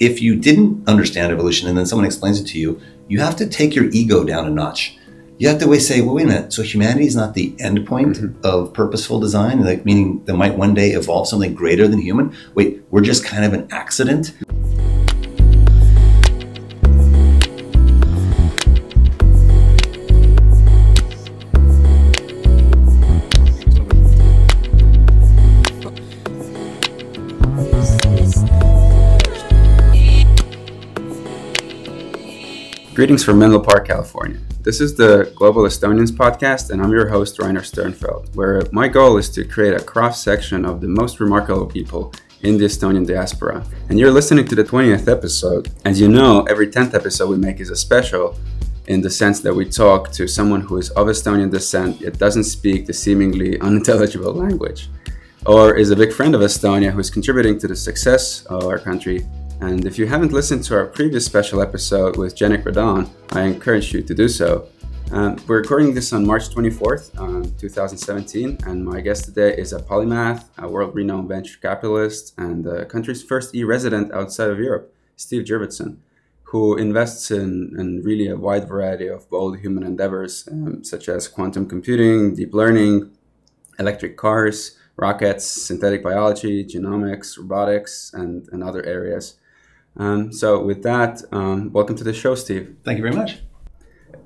if you didn't understand evolution and then someone explains it to you, you have to take your ego down a notch. You have to say, well, wait a minute. So humanity is not the end point mm-hmm. of purposeful design, like meaning that might one day evolve something greater than human. Wait, we're just kind of an accident. Greetings from Menlo Park, California. This is the Global Estonians podcast, and I'm your host, Rainer Sternfeld, where my goal is to create a cross section of the most remarkable people in the Estonian diaspora. And you're listening to the 20th episode. As you know, every 10th episode we make is a special in the sense that we talk to someone who is of Estonian descent yet doesn't speak the seemingly unintelligible language, or is a big friend of Estonia who is contributing to the success of our country and if you haven't listened to our previous special episode with Jenik Radon, I encourage you to do so. Um, we're recording this on March 24th, um, 2017, and my guest today is a polymath, a world renowned venture capitalist, and the country's first e resident outside of Europe, Steve Jurvetson, who invests in, in really a wide variety of bold human endeavors, um, such as quantum computing, deep learning, electric cars, rockets, synthetic biology, genomics, robotics, and, and other areas. Um, so, with that, um, welcome to the show, Steve. Thank you very much.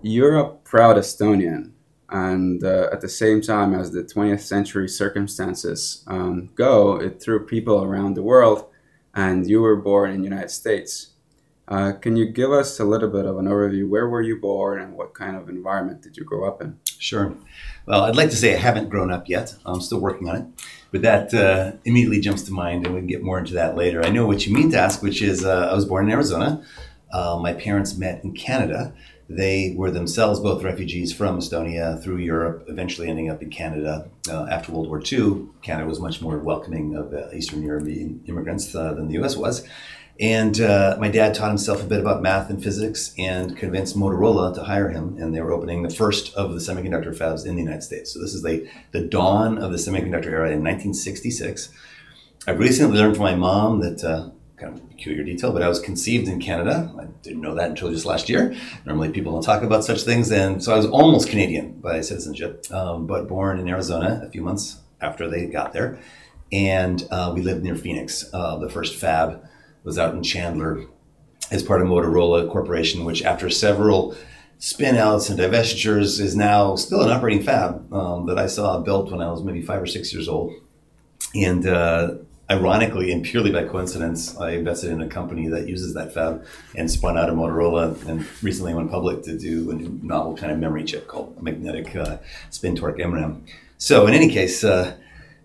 You're a proud Estonian, and uh, at the same time as the 20th century circumstances um, go, it threw people around the world, and you were born in the United States. Uh, can you give us a little bit of an overview? Where were you born, and what kind of environment did you grow up in? Sure. Well, I'd like to say I haven't grown up yet. I'm still working on it. But that uh, immediately jumps to mind, and we can get more into that later. I know what you mean to ask, which is uh, I was born in Arizona. Uh, my parents met in Canada. They were themselves both refugees from Estonia through Europe, eventually ending up in Canada. Uh, after World War II, Canada was much more welcoming of uh, Eastern European immigrants uh, than the US was. And uh, my dad taught himself a bit about math and physics and convinced Motorola to hire him. And they were opening the first of the semiconductor fabs in the United States. So this is the, the dawn of the semiconductor era in 1966. I've recently learned from my mom that, uh, kind of peculiar detail, but I was conceived in Canada. I didn't know that until just last year. Normally people don't talk about such things. And so I was almost Canadian by citizenship, um, but born in Arizona a few months after they got there. And uh, we lived near Phoenix, uh, the first fab was out in Chandler as part of Motorola Corporation, which after several spinouts and divestitures is now still an operating fab um, that I saw built when I was maybe five or six years old. And uh, ironically and purely by coincidence, I invested in a company that uses that fab and spun out of Motorola and recently went public to do a new novel kind of memory chip called magnetic uh, spin torque MRAM. So in any case, uh,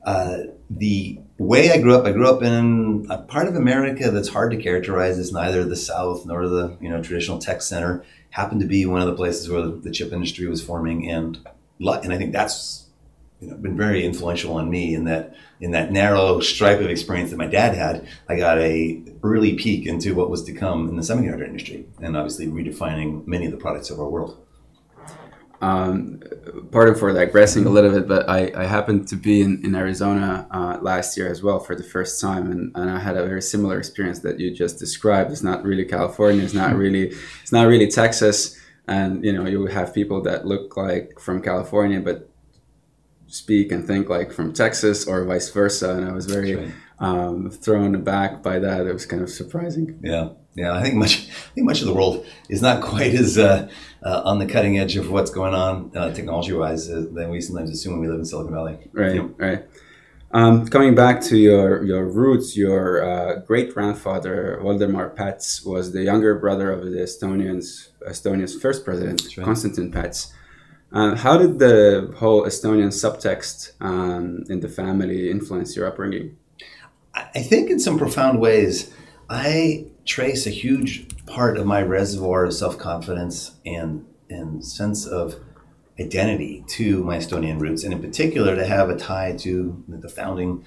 uh the way I grew up, I grew up in a part of America that's hard to characterize as neither the South nor the you know traditional tech center. Happened to be one of the places where the chip industry was forming, and and I think that's you know been very influential on me in that in that narrow stripe of experience that my dad had. I got a early peek into what was to come in the semiconductor industry, and obviously redefining many of the products of our world um, pardon for digressing a little bit, but I, I happened to be in, in Arizona uh, last year as well for the first time, and, and I had a very similar experience that you just described. It's not really California, it's not really it's not really Texas, and you know you have people that look like from California but speak and think like from Texas or vice versa, and I was very right. um, thrown aback by that. It was kind of surprising. Yeah. Yeah, I think much. I think much of the world is not quite as uh, uh, on the cutting edge of what's going on uh, technology-wise uh, than we sometimes assume when we live in Silicon Valley. Right, right. Um, coming back to your your roots, your uh, great grandfather Voldemar Päts was the younger brother of the Estonians Estonia's first president, right. Konstantin Päts. Uh, how did the whole Estonian subtext um, in the family influence your upbringing? I think in some profound ways. I trace a huge part of my reservoir of self confidence and and sense of identity to my Estonian roots, and in particular to have a tie to the founding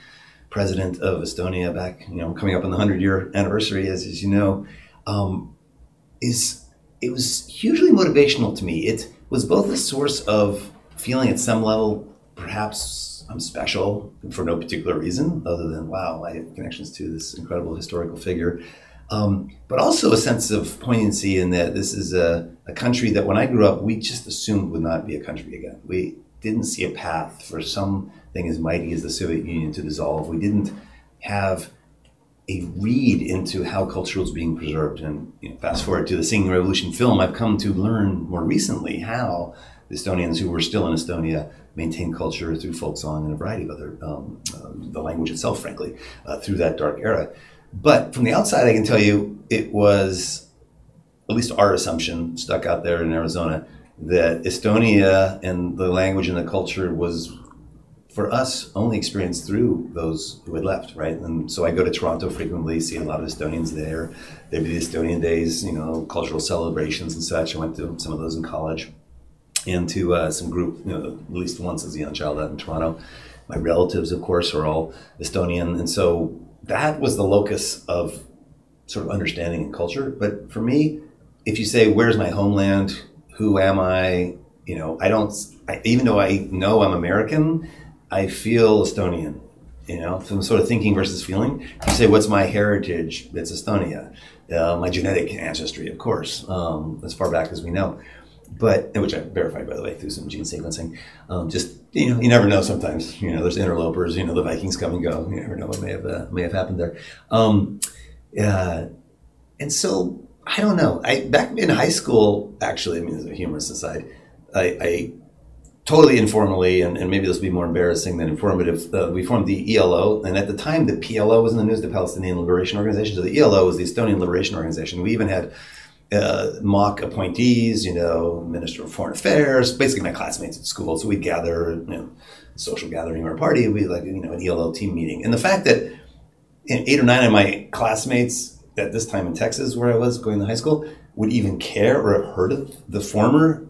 president of Estonia back, you know, coming up on the hundred year anniversary, as, as you know, um, is it was hugely motivational to me. It was both a source of feeling at some level, perhaps I'm special for no particular reason other than wow, I have connections to this incredible historical figure Um, but also a sense of poignancy in that this is a, a country that when I grew up, we just assumed would not be a country again. We didn't see a path for something as mighty as the Soviet Union to dissolve. We didn't have a read into how culture was being preserved. And you know, fast forward to the Singing Revolution film, I've come to learn more recently how the Estonians who were still in Estonia maintained culture through folk song and a variety of other, um, uh, the language itself, frankly, uh, through that dark era. But from the outside, I can tell you it was, at least our assumption, stuck out there in Arizona, that Estonia and the language and the culture was for us only experienced through those who had left, right? And so I go to Toronto frequently, see a lot of Estonians there. There'd be the Estonian days, you know, cultural celebrations and such. I went to some of those in college and to uh, some group, you know, at least once as a young child out in Toronto. My relatives, of course, are all Estonian. And so that was the locus of sort of understanding and culture. But for me, if you say, where's my homeland? Who am I? You know, I don't, I, even though I know I'm American, I feel Estonian. You know, from sort of thinking versus feeling. You say, "What's my heritage?" It's Estonia. Uh, my genetic ancestry, of course, um, as far back as we know. But which I verified, by the way, through some gene sequencing. Um, just you know, you never know. Sometimes you know, there's interlopers. You know, the Vikings come and go. You never know what may have uh, may have happened there. Um, uh, and so I don't know. I back in high school, actually, I mean, as a humorous aside, I, I totally informally, and, and maybe this will be more embarrassing than informative, uh, we formed the ELO. And at the time, the PLO was in the news, the Palestinian Liberation Organization. So the ELO was the Estonian Liberation Organization. We even had uh, mock appointees, you know, Minister of Foreign Affairs, basically my classmates at school. So we'd gather, you know, social gathering or a party, we like, you know, an ELO team meeting. And the fact that eight or nine of my classmates at this time in Texas, where I was going to high school, would even care or have heard of the former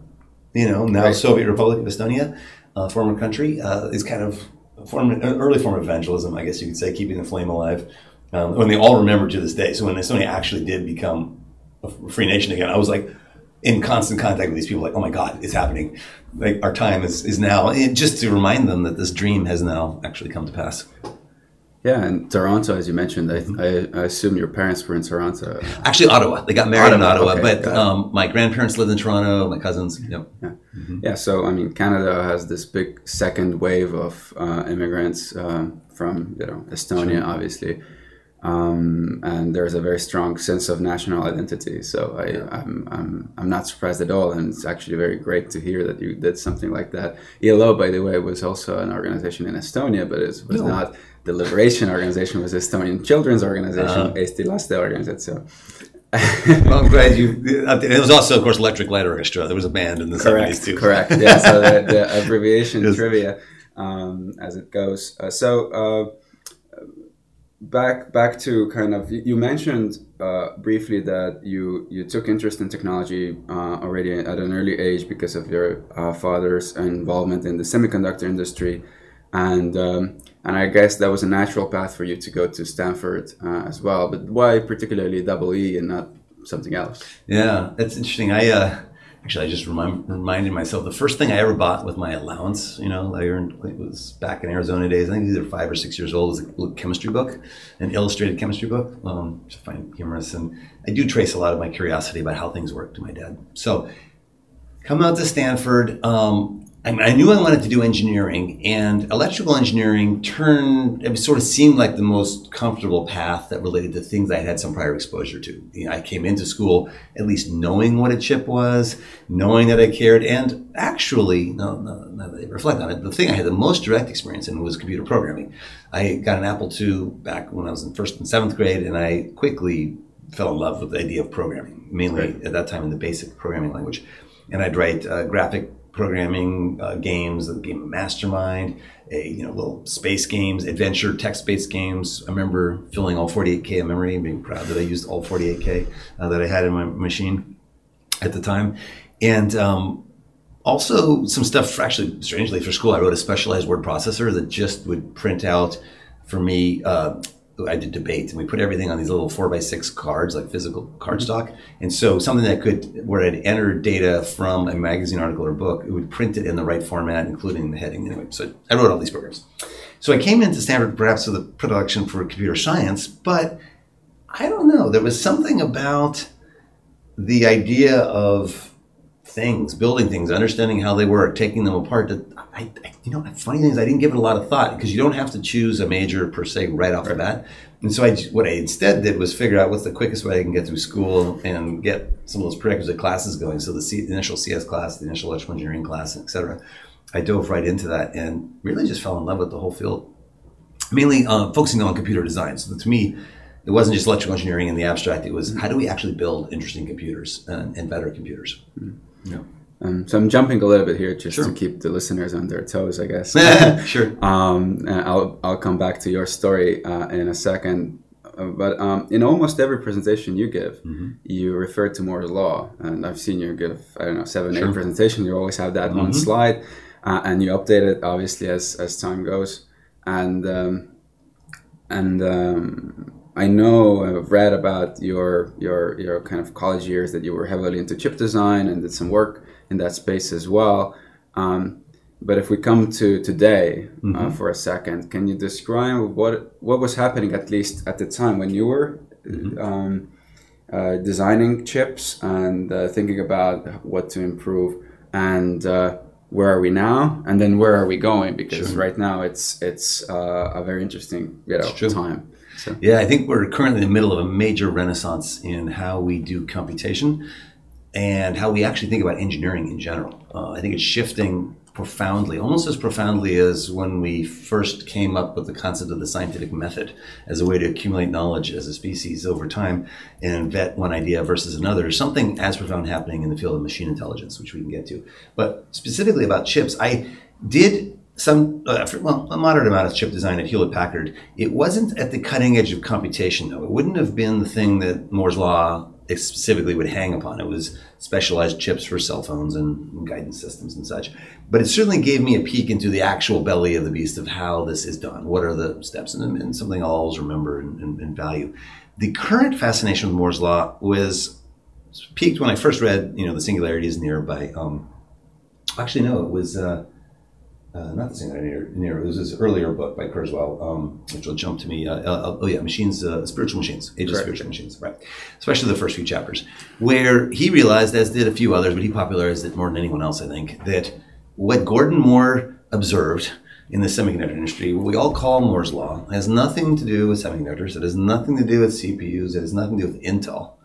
you know, now right. Soviet Republic of Estonia, uh, former country, uh, is kind of a form, an early form of evangelism, I guess you could say, keeping the flame alive. Um, when they all remember to this day. So when Estonia actually did become a free nation again, I was like in constant contact with these people, like, oh my God, it's happening. Like our time is, is now. And just to remind them that this dream has now actually come to pass. Yeah, and Toronto, as you mentioned, I, I, I, assume your parents were in Toronto. Actually, Ottawa. They got married Ottawa, in Ottawa, okay, but um, my grandparents lived in Toronto. My cousins. Yep. Yeah. Mm-hmm. yeah. So I mean, Canada has this big second wave of uh, immigrants um, from you know Estonia, sure. obviously, um, and there's a very strong sense of national identity. So I, yeah. I'm, I'm I'm not surprised at all, and it's actually very great to hear that you did something like that. ELO, by the way, was also an organization in Estonia, but it was no. not the Liberation Organization was Estonian Children's Organization, uh-huh. Eesti Laste Organisatsioon. well, I'm glad you. It was also, of course, Electric Light Orchestra. There was a band in the correct, 70s too. Correct. Yeah. So the, the abbreviation yes. trivia, um, as it goes. Uh, so uh, back back to kind of you mentioned uh, briefly that you you took interest in technology uh, already at an early age because of your uh, father's involvement in the semiconductor industry, and um, and I guess that was a natural path for you to go to Stanford uh, as well. But why particularly double E and not something else? Yeah, that's interesting. I uh, actually I just remind, reminded myself the first thing I ever bought with my allowance. You know, I earned it was back in Arizona days. I think either five or six years old. Was a chemistry book, an illustrated chemistry book. Um, which find humorous, and I do trace a lot of my curiosity about how things work to my dad. So, come out to Stanford. Um, I, mean, I knew I wanted to do engineering, and electrical engineering turned, it sort of seemed like the most comfortable path that related to things I had some prior exposure to. You know, I came into school at least knowing what a chip was, knowing that I cared, and actually, no, no, that reflect on it, the thing I had the most direct experience in was computer programming. I got an Apple II back when I was in first and seventh grade, and I quickly fell in love with the idea of programming, mainly right. at that time in the basic programming language. And I'd write uh, graphic programming uh, games, the game of Mastermind, a you know little space games, adventure text-based games. I remember filling all 48k of memory and being proud that I used all 48k uh, that I had in my machine at the time, and um, also some stuff. Actually, strangely for school, I wrote a specialized word processor that just would print out for me. Uh, I did debate, and we put everything on these little four by six cards, like physical mm-hmm. cardstock. And so something that could, where I'd enter data from a magazine article or book, it would print it in the right format, including the heading. Anyway, so I wrote all these programs. So I came into Stanford perhaps with a production for computer science, but I don't know. There was something about the idea of things, building things, understanding how they work, taking them apart. That I, I you know, funny things I didn't give it a lot of thought because you don't have to choose a major per se right off the bat. And so I, what I instead did was figure out what's the quickest way I can get through school and get some of those prerequisite classes going. So the, C, the initial CS class, the initial electrical engineering class, etc. I dove right into that and really just fell in love with the whole field. Mainly uh, focusing on computer design. So to me, it wasn't just electrical engineering in the abstract. It was how do we actually build interesting computers and, and better computers. Mm-hmm. Yeah. Um, so I'm jumping a little bit here just sure. to keep the listeners on their toes, I guess. sure. Um, I'll I'll come back to your story uh, in a second. Uh, but um, in almost every presentation you give, mm-hmm. you refer to Moore's law, and I've seen you give I don't know seven, sure. eight presentations. You always have that mm-hmm. one slide, uh, and you update it obviously as as time goes. And um, and um, I know I've read about your your your kind of college years that you were heavily into chip design and did some work in that space as well. Um, but if we come to today uh, mm-hmm. uh, for a second, can you describe what what was happening at least at the time when you were mm-hmm. um, uh, designing chips and uh, thinking about what to improve and uh, where are we now and then where are we going because sure. right now it's it's uh, a very interesting you know, time so. yeah i think we're currently in the middle of a major renaissance in how we do computation and how we actually think about engineering in general. Uh, I think it's shifting profoundly, almost as profoundly as when we first came up with the concept of the scientific method as a way to accumulate knowledge as a species over time and vet one idea versus another. Something as profound happening in the field of machine intelligence, which we can get to. But specifically about chips, I did some uh, well a moderate amount of chip design at Hewlett Packard. It wasn't at the cutting edge of computation though. It wouldn't have been the thing that Moore's law specifically would hang upon. It was specialized chips for cell phones and guidance systems and such. But it certainly gave me a peek into the actual belly of the beast of how this is done. What are the steps? And, and something I'll always remember and, and, and, value. The current fascination with Moore's law was peaked when I first read, you know, The Singularity is Near by, um, actually, no, it was. Uh, uh, not the same near, near it was his earlier book by Kurzweil, um, which will jump to me. Uh, uh, oh yeah, machines, uh, spiritual machines, age of spiritual machines, right? Especially the first few chapters, where he realized, as did a few others, but he popularized it more than anyone else, I think, that what Gordon Moore observed in the semiconductor industry, what we all call Moore's law, has nothing to do with semiconductors. It has nothing to do with CPUs. It has nothing to do with Intel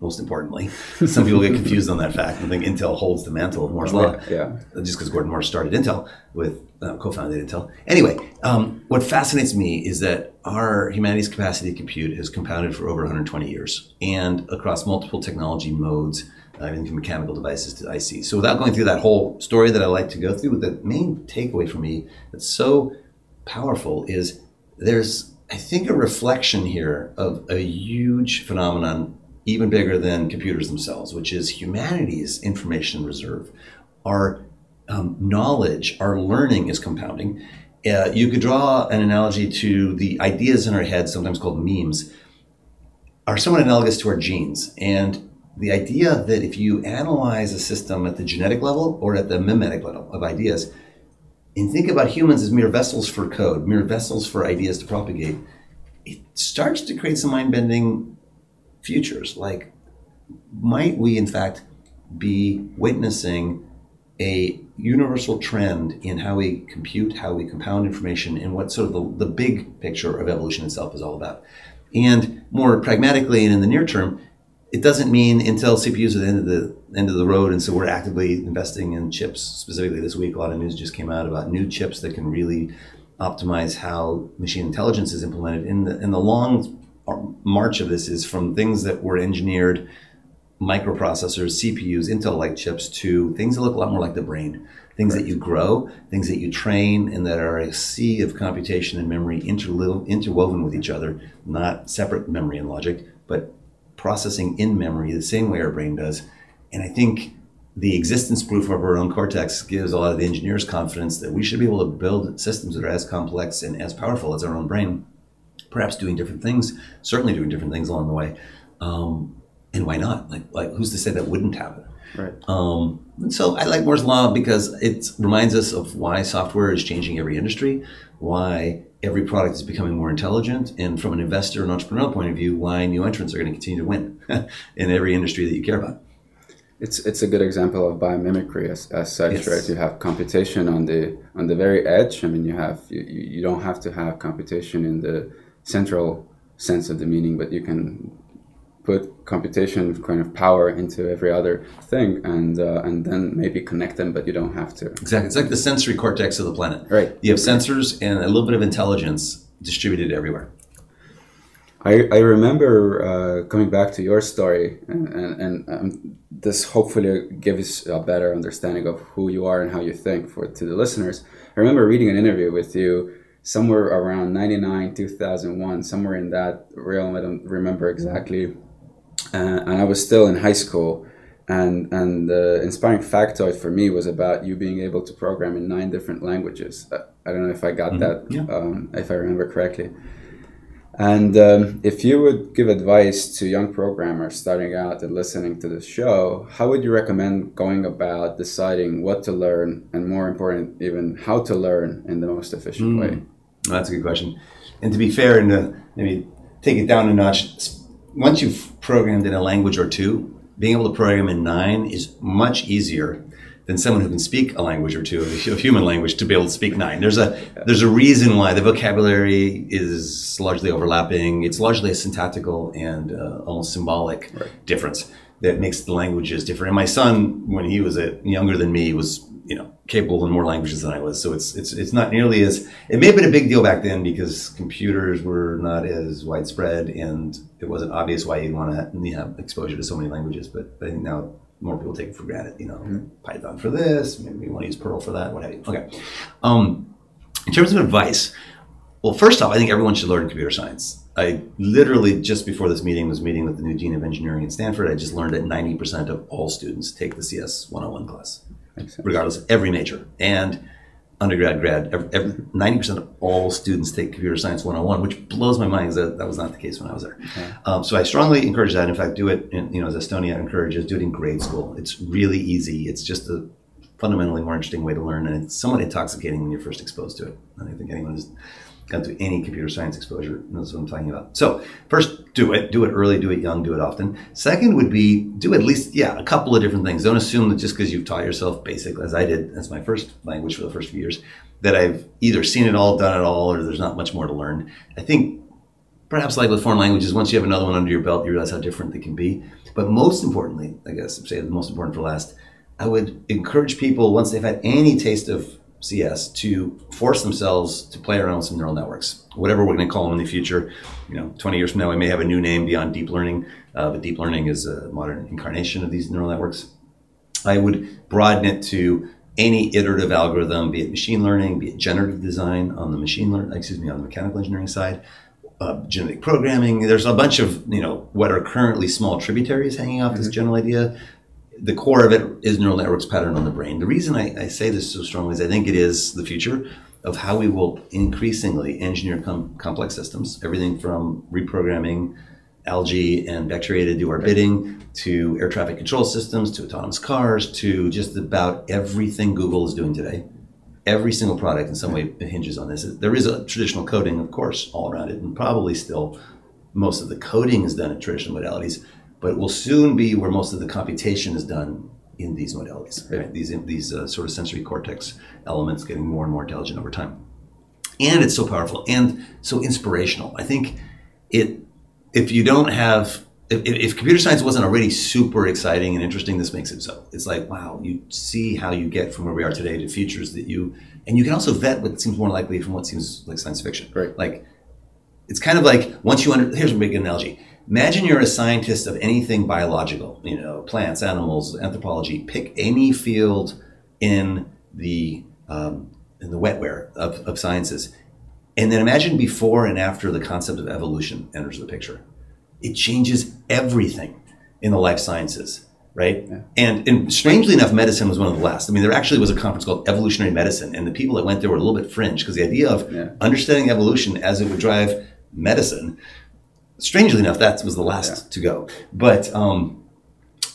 most importantly. Some people get confused on that fact and think Intel holds the mantle of Moore's law. Yeah. Just because Gordon Moore started Intel with uh, co-founded Intel. Anyway, um, what fascinates me is that our humanity's capacity to compute has compounded for over 120 years and across multiple technology modes, uh, from mechanical devices to IC. So without going through that whole story that I like to go through, the main takeaway for me that's so powerful is there's I think a reflection here of a huge phenomenon even bigger than computers themselves, which is humanity's information reserve. Our um, knowledge, our learning is compounding. Uh, you could draw an analogy to the ideas in our heads, sometimes called memes, are somewhat analogous to our genes. And the idea that if you analyze a system at the genetic level or at the memetic level of ideas, and think about humans as mere vessels for code, mere vessels for ideas to propagate, it starts to create some mind bending futures. Like, might we in fact be witnessing a universal trend in how we compute, how we compound information, and what sort of the, the big picture of evolution itself is all about? And more pragmatically and in the near term, it doesn't mean Intel CPUs are the end of the end of the road, and so we're actively investing in chips. Specifically, this week, a lot of news just came out about new chips that can really optimize how machine intelligence is implemented. In the in the long march of this is from things that were engineered microprocessors, CPUs, Intel like chips to things that look a lot more like the brain. Things that you grow, things that you train, and that are a sea of computation and memory interlo- interwoven with each other, not separate memory and logic, but processing in memory the same way our brain does. And I think the existence proof of our own cortex gives a lot of the engineers confidence that we should be able to build systems that are as complex and as powerful as our own brain perhaps doing different things, certainly doing different things along the way. Um, and why not? Like, like who's to say that wouldn't happen? Right. Um, and so I like Moore's law because it reminds us of why software is changing every industry, why every product is becoming more intelligent. And from an investor and entrepreneurial point of view, why new entrants are going to continue to win in every industry that you care about. It's, it's a good example of biomimicry as, as such, Yes. right? You have competition on the on the very edge. I mean, you have you, you you don't have to have competition in the central sense of the meaning, but you can put computation kind of power into every other thing, and uh, and then maybe connect them, but you don't have to. Exactly. It's like the sensory cortex of the planet. Right. You have sensors and a little bit of intelligence distributed everywhere. I, I remember uh, coming back to your story, and, and, and um, this hopefully gives a better understanding of who you are and how you think for to the listeners. I remember reading an interview with you somewhere around 99, 2001, somewhere in that realm. I don't remember exactly. Uh, and I was still in high school. And, and the inspiring factoid for me was about you being able to program in nine different languages. Uh, I don't know if I got that, Yeah. um, if I remember correctly. And um, if you would give advice to young programmers starting out and listening to this show, how would you recommend going about deciding what to learn and, more important, even how to learn in the most efficient way? Well, that's a good question. And to be fair, and to maybe take it down a notch, once you've programmed in a language or two, being able to program in nine is much easier than someone who can speak a language or two, a hu- human language, to be able to speak nine. There's a there's a reason why the vocabulary is largely overlapping. It's largely a syntactical and uh, almost symbolic difference that makes the languages different. And my son, when he was a, younger than me, was you know capable in more languages than I was. So it's it's it's not nearly as it may have been a big deal back then because computers were not as widespread and it wasn't obvious why you'd want to have exposure to so many languages. But I think now more people take it for granted. You know, Python for this, maybe you want to use Perl for that, what have you. Okay. Um, in terms of advice, well, first off, I think everyone should learn computer science. I literally just before this meeting was meeting with the new dean of engineering at Stanford. I just learned that 90% of all students take the CS 101 class. Regardless of every major. And undergrad, grad, every, every, 90% of all students take computer science 101, which blows my mind because that, that was not the case when I was there. Um, so I strongly encourage that. In fact, do it, in, you know, as Estonia encourages, do it in grade school. It's really easy. It's just a fundamentally more interesting way to learn, and it's somewhat intoxicating when you're first exposed to it. I don't think anyone who's gone through any computer science exposure knows what I'm talking about. So first, do it. Do it early. Do it young. Do it often. Second would be do at least yeah a couple of different things. Don't assume that just because you've taught yourself basic, as I did, that's my first language for the first few years, that I've either seen it all, done it all, or there's not much more to learn. I think perhaps like with foreign languages, once you have another one under your belt, you realize how different they can be. But most importantly, I guess say the most important for last, I would encourage people once they've had any taste of CS to force themselves to play around with some neural networks, whatever we're going to call them in the future. You know, 20 years from now, we may have a new name beyond deep learning, uh, but deep learning is a modern incarnation of these neural networks. I would broaden it to any iterative algorithm, be it machine learning, be it generative design on the machine learn, excuse me, on the mechanical engineering side, uh, genetic programming. There's a bunch of you know what are currently small tributaries hanging off this general idea. The core of it is neural networks pattern on the brain. The reason I, I say this so strongly is I think it is the future of how we will increasingly engineer com- complex systems. Everything from reprogramming algae and bacteria to do our bidding, to air traffic control systems, to autonomous cars, to just about everything Google is doing today. Every single product in some way hinges on this. There is a traditional coding, of course, all around it, and probably still most of the coding is done in traditional modalities, but it will soon be where most of the computation is done in these modalities. Right? These these uh, sort of sensory cortex elements getting more and more intelligent over time, and it's so powerful and so inspirational. I think it if you don't have if, if computer science wasn't already super exciting and interesting, this makes it so. It's like wow, you see how you get from where we are today to futures that you and you can also vet what seems more likely from what seems like science fiction. Right. Like it's kind of like once you under here's a big analogy. Imagine you're a scientist of anything biological, you know, plants, animals, anthropology. Pick any field in the um, in the wetware of, of sciences, and then imagine before and after the concept of evolution enters the picture. It changes everything in the life sciences, right? And, and strangely enough, medicine was one of the last. I mean, there actually was a conference called Evolutionary Medicine, and the people that went there were a little bit fringe because the idea of Yeah. understanding evolution as it would drive medicine, strangely enough, that was the last to go. But um,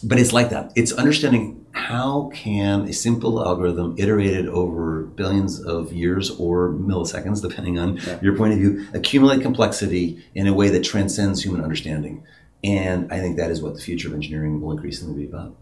but it's like that. It's understanding how can a simple algorithm iterated over billions of years or milliseconds, depending on yeah. your point of view, accumulate complexity in a way that transcends human understanding. And I think that is what the future of engineering will increasingly be about.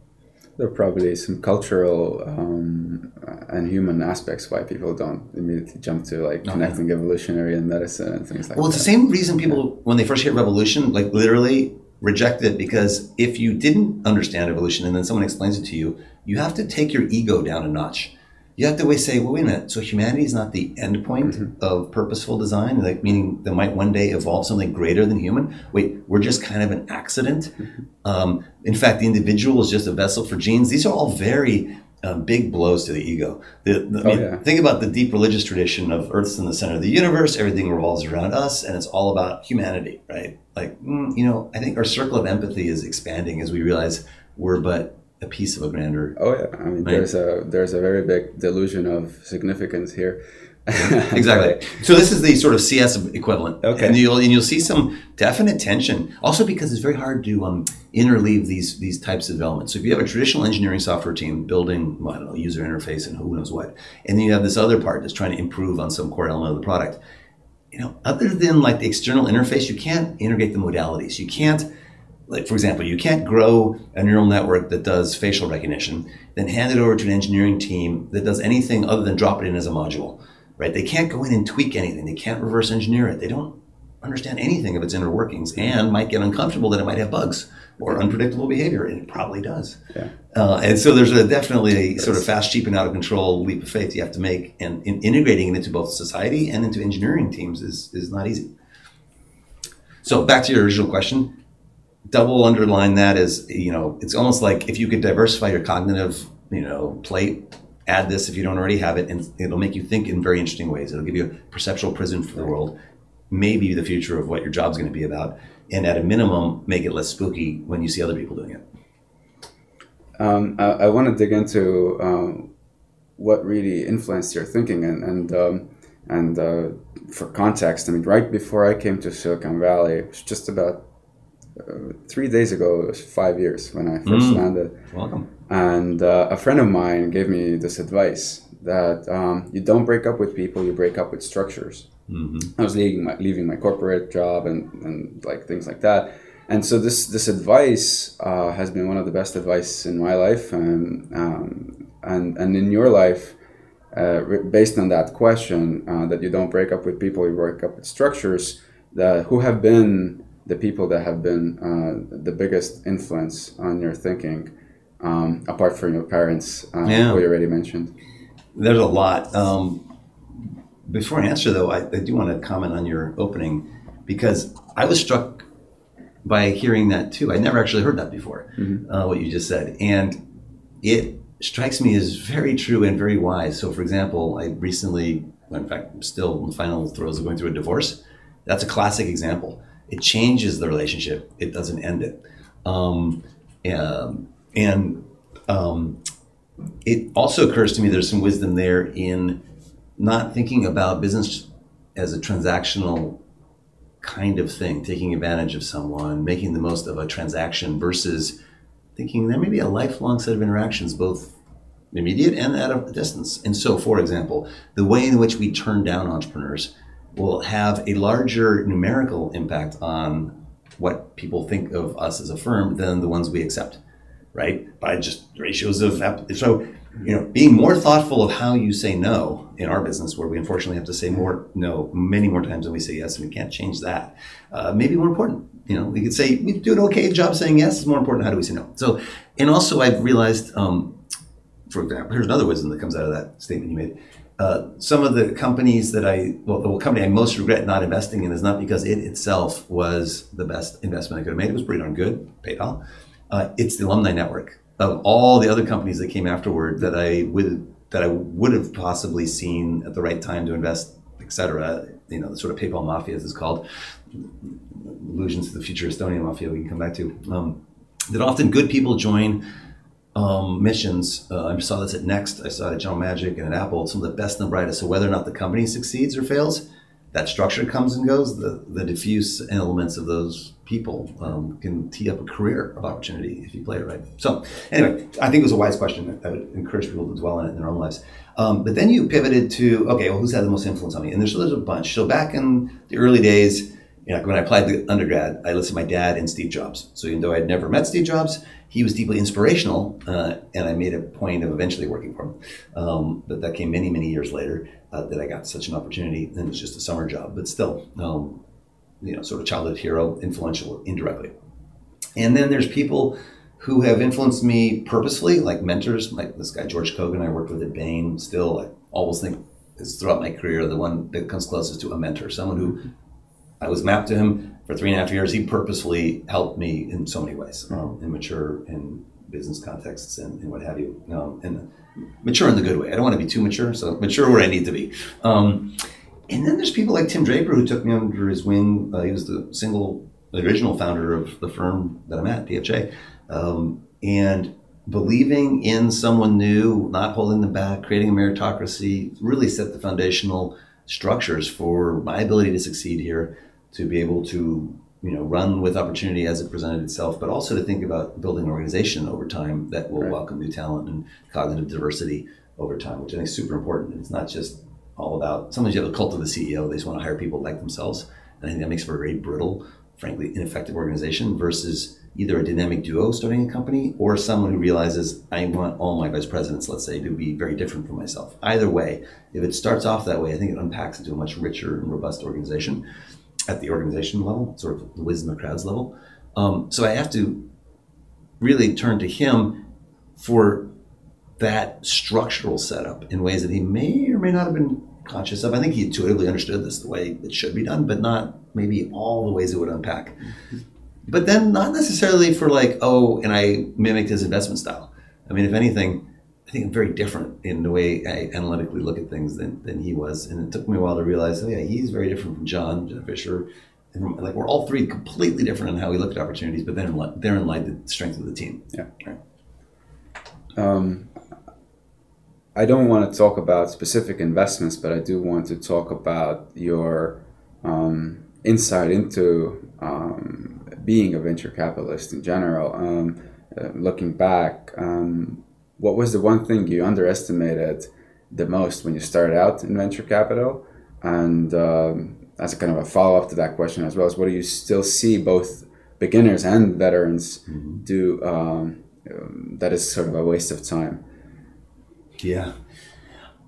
There are probably some cultural um, and human aspects why people don't immediately jump to like connecting evolutionary and medicine and things like well, that. Well, it's the same reason people, when they first hear revolution, like literally reject it because if you didn't understand evolution and then someone explains it to you, you have to take your ego down a notch. You have to always say, well, wait a minute. So humanity is not the end point mm-hmm. of purposeful design, like meaning that might one day evolve something greater than human. Wait, we're just kind of an accident. Mm-hmm. Um, in fact, the individual is just a vessel for genes. These are all very um, big blows to the ego. The, the, oh, I mean, yeah. Think about the deep religious tradition of Earth's in the center of the universe, everything revolves around us, and it's all about humanity, right? Like, mm, you know, I think our circle of empathy is expanding as we realize we're but a piece of a grander. Oh yeah, I mean, right? there's a there's a very big delusion of significance here. exactly. So this is the sort of CS equivalent. Okay. And you'll and you'll see some definite tension. Also because it's very hard to um, interleave these these types of developments. So if you have a traditional engineering software team building, well, I don't know, user interface and who knows what, and then you have this other part that's trying to improve on some core element of the product. You know, other than like the external interface, you can't integrate the modalities. You can't like for example, you can't grow a neural network that does facial recognition, then hand it over to an engineering team that does anything other than drop it in as a module right? They can't go in and tweak anything. They can't reverse engineer it. They don't understand anything of its inner workings and might get uncomfortable that it might have bugs or unpredictable behavior, and it probably does. Yeah. Uh, and so there's a, definitely a sort of fast, cheap, and out of control leap of faith you have to make, and in integrating it into both society and into engineering teams is is not easy. So back to your original question, double underline that is you know it's almost like if you could diversify your cognitive you know plate add this if you don't already have it, and it'll make you think in very interesting ways. It'll give you a perceptual prism for the world, maybe the future of what your job's going to be about, and at a minimum, make it less spooky when you see other people doing it. Um, I, I want to dig into um, what really influenced your thinking, and and um, and uh, for context, I mean, right before I came to Silicon Valley, it was just about uh, three days ago. It was five years when I first mm. landed. Welcome and uh, a friend of mine gave me this advice that um, you don't break up with people, you break up with structures. Mm-hmm. I was leaving my, leaving my corporate job and, and like things like that. And so this this advice uh, has been one of the best advice in my life, and um, and and in your life, uh, based on that question uh, that you don't break up with people, you break up with structures. That who have been the people that have been uh, the biggest influence on your thinking, um, apart from your parents, uh, yeah. who you already mentioned? There's a lot. Um, before I answer, though, I, I, do want to comment on your opening because I was struck by hearing that too. I never actually heard that before, mm-hmm. uh, what you just said. And it strikes me as very true and very wise. So, for example, I recently, in fact, I'm still in the final throes of going through a divorce. That's a classic example. It changes the relationship, it doesn't end it. Um, um, and um, it also occurs to me there's some wisdom there in not thinking about business as a transactional kind of thing, taking advantage of someone, making the most of a transaction versus thinking there may be a lifelong set of interactions, both immediate and at a distance. And so, for example, the way in which we turn down entrepreneurs will have a larger numerical impact on what people think of us as a firm than the ones we accept right? By just ratios of so you know being more thoughtful of how you say no in our business, where we unfortunately have to say more no many more times than we say yes, and we can't change that. Uh, maybe more important. You know, we could say we do an okay job saying yes. It's more important how do we say no. So, and also I've realized, um, for example, here's another wisdom that comes out of that statement you made. Uh, some of the companies that I, well, the company I most regret not investing in is not because it itself was the best investment I could have made. It was pretty darn good, PayPal uh, it's the alumni network of all the other companies that came afterward that I would that I would have possibly seen at the right time to invest, etc. You know, the sort of PayPal mafia, as it's called, allusions to the future Estonian mafia. We can come back to um, that. Often, good people join um, missions. Uh, I saw this at Next. I saw it at General Magic and at Apple. Some of the best and the brightest. So whether or not the company succeeds or fails, that structure comes and goes, the, the diffuse elements of those people um, can tee up a career of opportunity if you play it right. So, anyway, I think it was a wise question. I would encourage people to dwell on it in their own lives. Um, but then you pivoted to okay, well, who's had the most influence on me? And there's, there's a bunch. So back in the early days, you know, when I applied to undergrad, I listed my dad and Steve Jobs. So even though I'd never met Steve Jobs, he was deeply inspirational, uh, and I made a point of eventually working for him. Um, but that came many, many years later uh, that I got such an opportunity, and it was just a summer job. But still, um, you know, sort of childhood hero, influential indirectly. And then there's people who have influenced me purposefully, like mentors, like this guy George Kogan I worked with at Bain. Still, I always think is throughout my career the one that comes closest to a mentor, someone who I was mapped to him for three and a half years. He purposefully helped me in so many ways, um, and mature in business contexts and, and what have you, um, and mature in the good way. I don't want to be too mature, so mature where I need to be. Um, and then there's people like Tim Draper who took me under his wing. Uh, he was the single, the original founder of the firm that I'm at, DFJ, um, and believing in someone new, not holding them back, creating a meritocracy, really set the foundational structures for my ability to succeed here, to be able to you know run with opportunity as it presented itself, but also to think about building an organization over time that will right. welcome new talent and cognitive diversity over time, which I think is super important. It's not just all about sometimes you have a cult of the CEO, they just want to hire people like themselves. And I think that makes for a very brittle, frankly, ineffective organization versus either a dynamic duo starting a company or someone who realizes I want all my vice presidents, let's say, to be very different from myself. Either way, if it starts off that way, I think it unpacks into a much richer and robust organization at the organization level, sort of the wisdom of crowds level. Um, so I have to really turn to him for that structural setup in ways that he may or may not have been conscious of. I think he intuitively understood this the way it should be done, but not maybe all the ways it would unpack. Mm-hmm. But then not necessarily for like, oh, and I mimicked his investment style. I mean, if anything, I think I'm very different in the way I analytically look at things than, than he was. And it took me a while to realize, oh yeah, he's very different from John, John Fisher. And from, like we're all three completely different in how we look at opportunities, but then therein lied the strength of the team. Yeah. Right. Um, I don't want to talk about specific investments, but I do want to talk about your um, insight into um, being a venture capitalist in general. Um, uh, looking back, um, what was the one thing you underestimated the most when you started out in venture capital? And um, as a kind of a follow up to that question as well, as what do you still see both beginners and veterans mm-hmm. do um, that is sort of a waste of time? Yeah,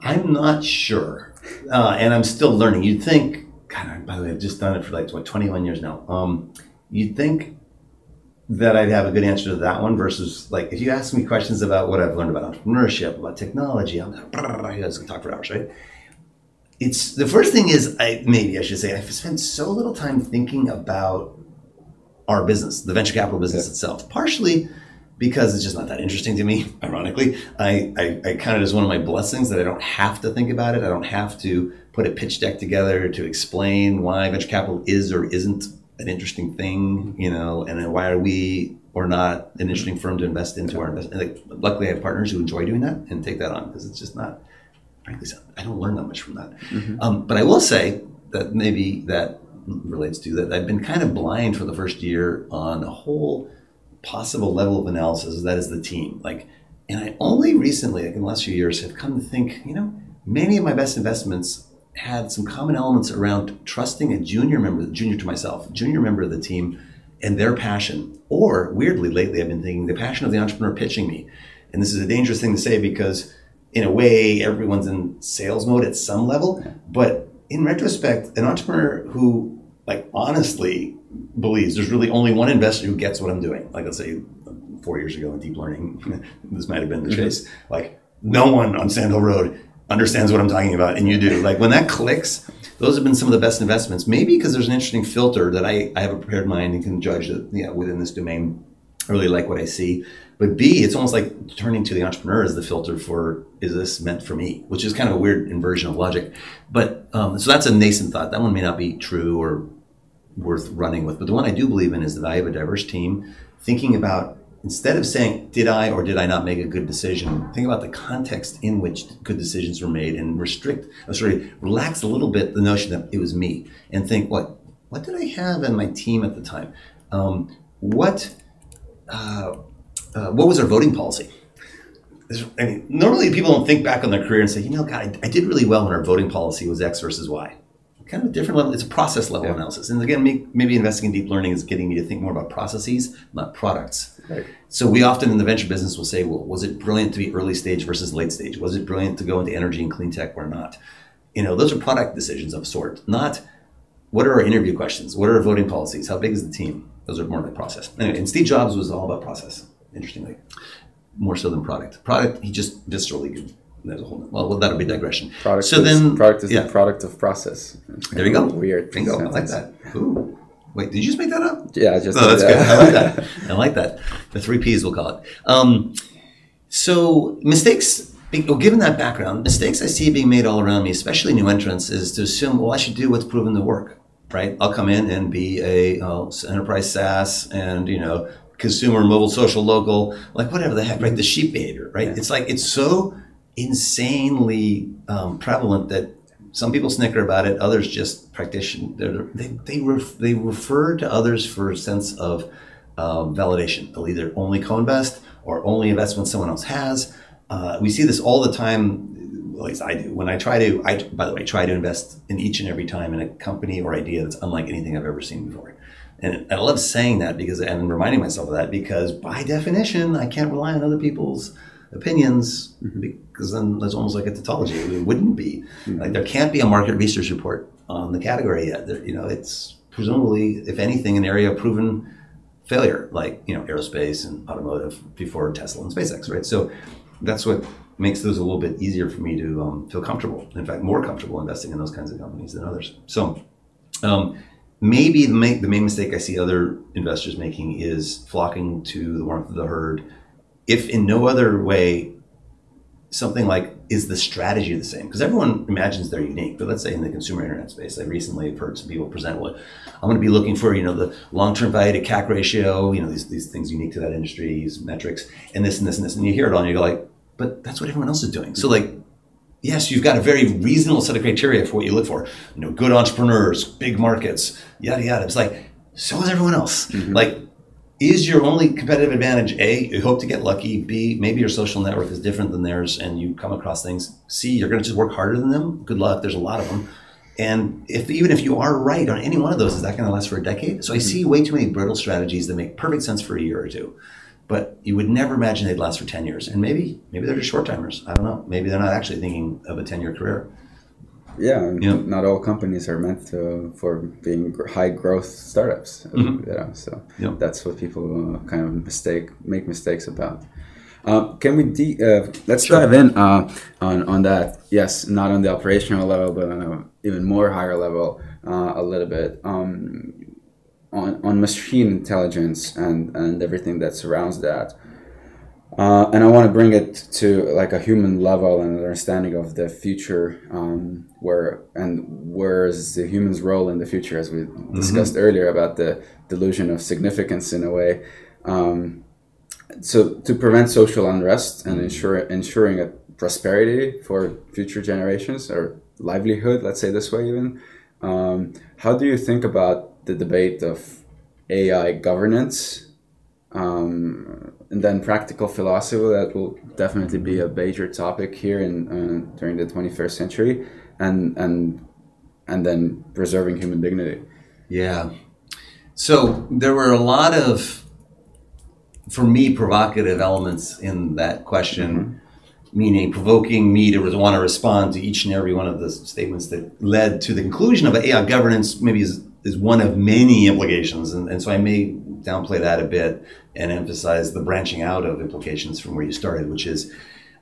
I'm not sure, uh, and I'm still learning. You'd think, God, by the way, I've just done it for like what 21 years now. Um, you'd think that I'd have a good answer to that one versus like if you ask me questions about what I've learned about entrepreneurship, about technology, I'm like, you guys can talk for hours, right? It's the first thing is I maybe I should say I've spent so little time thinking about our business, the venture capital business yeah. itself, partially because it's just not that interesting to me. Ironically, I, I, I count it as one of my blessings that I don't have to think about it. I don't have to put a pitch deck together to explain why venture capital is or isn't an interesting thing, you know, and then why are we or not an interesting firm to invest into our investment? Like, luckily, I have partners who enjoy doing that and take that on because it's just not, frankly, I don't learn that much from that. Mm-hmm. Um, but I will say that maybe that relates to that I've been kind of blind for the first year on a whole possible level of analysis. That is the team. Like, and I only recently, like in the last few years, have come to think, you know, many of my best investments had some common elements around trusting a junior member, junior to myself, junior member of the team, and their passion. Or weirdly, lately, I've been thinking the passion of the entrepreneur pitching me. And this is a dangerous thing to say because, in a way, everyone's in sales mode at some level. But in retrospect, an entrepreneur who, like, honestly believes there's really only one investor who gets what I'm doing. Like, let's say four years ago in deep learning, this might have been the mm-hmm. case. Like, no one on Sand Hill Road understands what I'm talking about, and you do. Like when that clicks, those have been some of the best investments. Maybe because there's an interesting filter that I, I have a prepared mind and can judge that yeah within this domain. I really like what I see. But B, it's almost like turning to the entrepreneur as the filter for is this meant for me, which is kind of a weird inversion of logic. But um, so that's a nascent thought. That one may not be true or worth running with. But the one I do believe in is the value of a diverse team thinking about instead of saying, did I or did I not make a good decision, think about the context in which good decisions were made and restrict, oh, sorry, relax a little bit the notion that it was me and think, what, what did I have in my team at the time? Um, what, uh, uh, what was our voting policy? I mean, normally people don't think back on their career and say, you know, God, I, I did really well when our voting policy was X versus Y kind of a different level. It's a process level yeah. analysis. And again, maybe investing in deep learning is getting me to think more about processes, not products. Right. So we often in the venture business will say, well, was it brilliant to be early stage versus late stage? Was it brilliant to go into energy and clean tech or not? You know, those are product decisions of sort, not what are our interview questions? What are our voting policies? How big is the team? Those are more like process. Anyway, and Steve Jobs was all about process, interestingly, more so than product. Product, he just viscerally there's a whole well, well that'll be digression. Product so is, then product is yeah. the product of process. There you go. Weird. Bingo. Sentence. I like that. Ooh. Wait, did you just make that up? Yeah, I just. Oh, that's that. good. I like that. I like that. The three P's we'll call it. Um, so mistakes. Well, given that background, mistakes I see being made all around me, especially new entrants, is to assume, well, I should do what's proven to work. Right? I'll come in and be a uh, enterprise SaaS and you know consumer mobile social local like whatever the heck right the sheep behavior right yeah. it's like it's so insanely um, prevalent that some people snicker about it, others just practitioner. They they, ref, they refer to others for a sense of um, validation. They'll either only co-invest or only invest when someone else has. Uh, we see this all the time. At least I do. When I try to, I by the way, try to invest in each and every time in a company or idea that's unlike anything I've ever seen before. And I love saying that because and reminding myself of that because by definition, I can't rely on other people's opinions mm-hmm. because then that's almost like a tautology. It wouldn't be mm-hmm. like there can't be a market research report on the category yet. There, you know, it's presumably, if anything, an area of proven failure, like you know, aerospace and automotive before Tesla and SpaceX, right? So that's what makes those a little bit easier for me to um, feel comfortable. In fact, more comfortable investing in those kinds of companies than others. So. Um, maybe the the main mistake I see other investors making is flocking to the warmth of the herd if in no other way something like is the strategy the same? Because everyone imagines they're unique but let's say in the consumer internet space i recently have heard some people present well i'm going to be looking for you know the long-term value to cac ratio you know these, these things unique to that industry these metrics and this and this and this and you hear it all and you go like but that's what everyone else is doing. So like yes you've got a very reasonable set of criteria for what you look for. You know good entrepreneurs big markets yada yada. It's like so is everyone else. Mm-hmm. like is your only competitive advantage A, you hope to get lucky, B, maybe your social network is different than theirs and you come across things, C, you're going to just work harder than them. Good luck, there's a lot of them. And if even if you are right on any one of those, is that going to last for a decade? So I see hmm. way too many brittle strategies that make perfect sense for a year or two, but you would never imagine they'd last for 10 years. And maybe maybe they're just short timers. I don't know. Maybe they're not actually thinking of a 10 year career yeah, not all companies are meant to, for being high growth startups. Mm-hmm. You know, so that's what people uh, kind of mistake make mistakes about. Uh, can we de- uh, let's sure. dive in uh, on on that? Yes, not on the operational level, but on an even more higher level, uh, a little bit um, on on machine intelligence and and everything that surrounds that. Uh, and I want to bring it to like a human level and understanding of the future, um, where and where is the human's role in the future, as we mm-hmm. discussed earlier about the delusion of significance in a way. Um, so to prevent social unrest and ensure ensuring a prosperity for future generations or livelihood, let's say this way, even. Um, how do you think about the debate of AI governance? Um, and then practical philosophy that will definitely be a major topic here in uh, during the 21st century and and and then preserving human dignity. Yeah. So there were a lot of for me provocative elements in that question. Mm-hmm. meaning provoking me to want to respond to each and every one of the statements that led to the conclusion of AI governance maybe is, is one of many implications. And, and so I may downplay that a bit and emphasize the branching out of implications from where you started, which is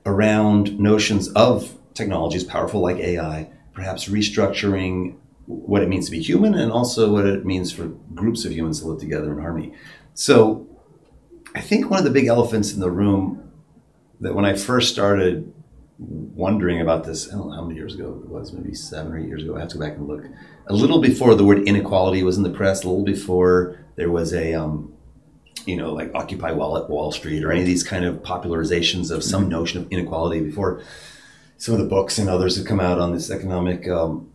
around notions of technologies powerful like AI, perhaps restructuring what it means to be human and also what it means for groups of humans to live together in harmony. So I think one of the big elephants in the room that when I first started wondering about this, I don't know how many years ago it was, maybe seven or eight years ago. I have to go back and look. A little before the word inequality was in the press, a little before there was a um, you know, like Occupy Wall Wall Street or any of these kind of popularizations of some notion of inequality before some of the books and others have come out on this economic um,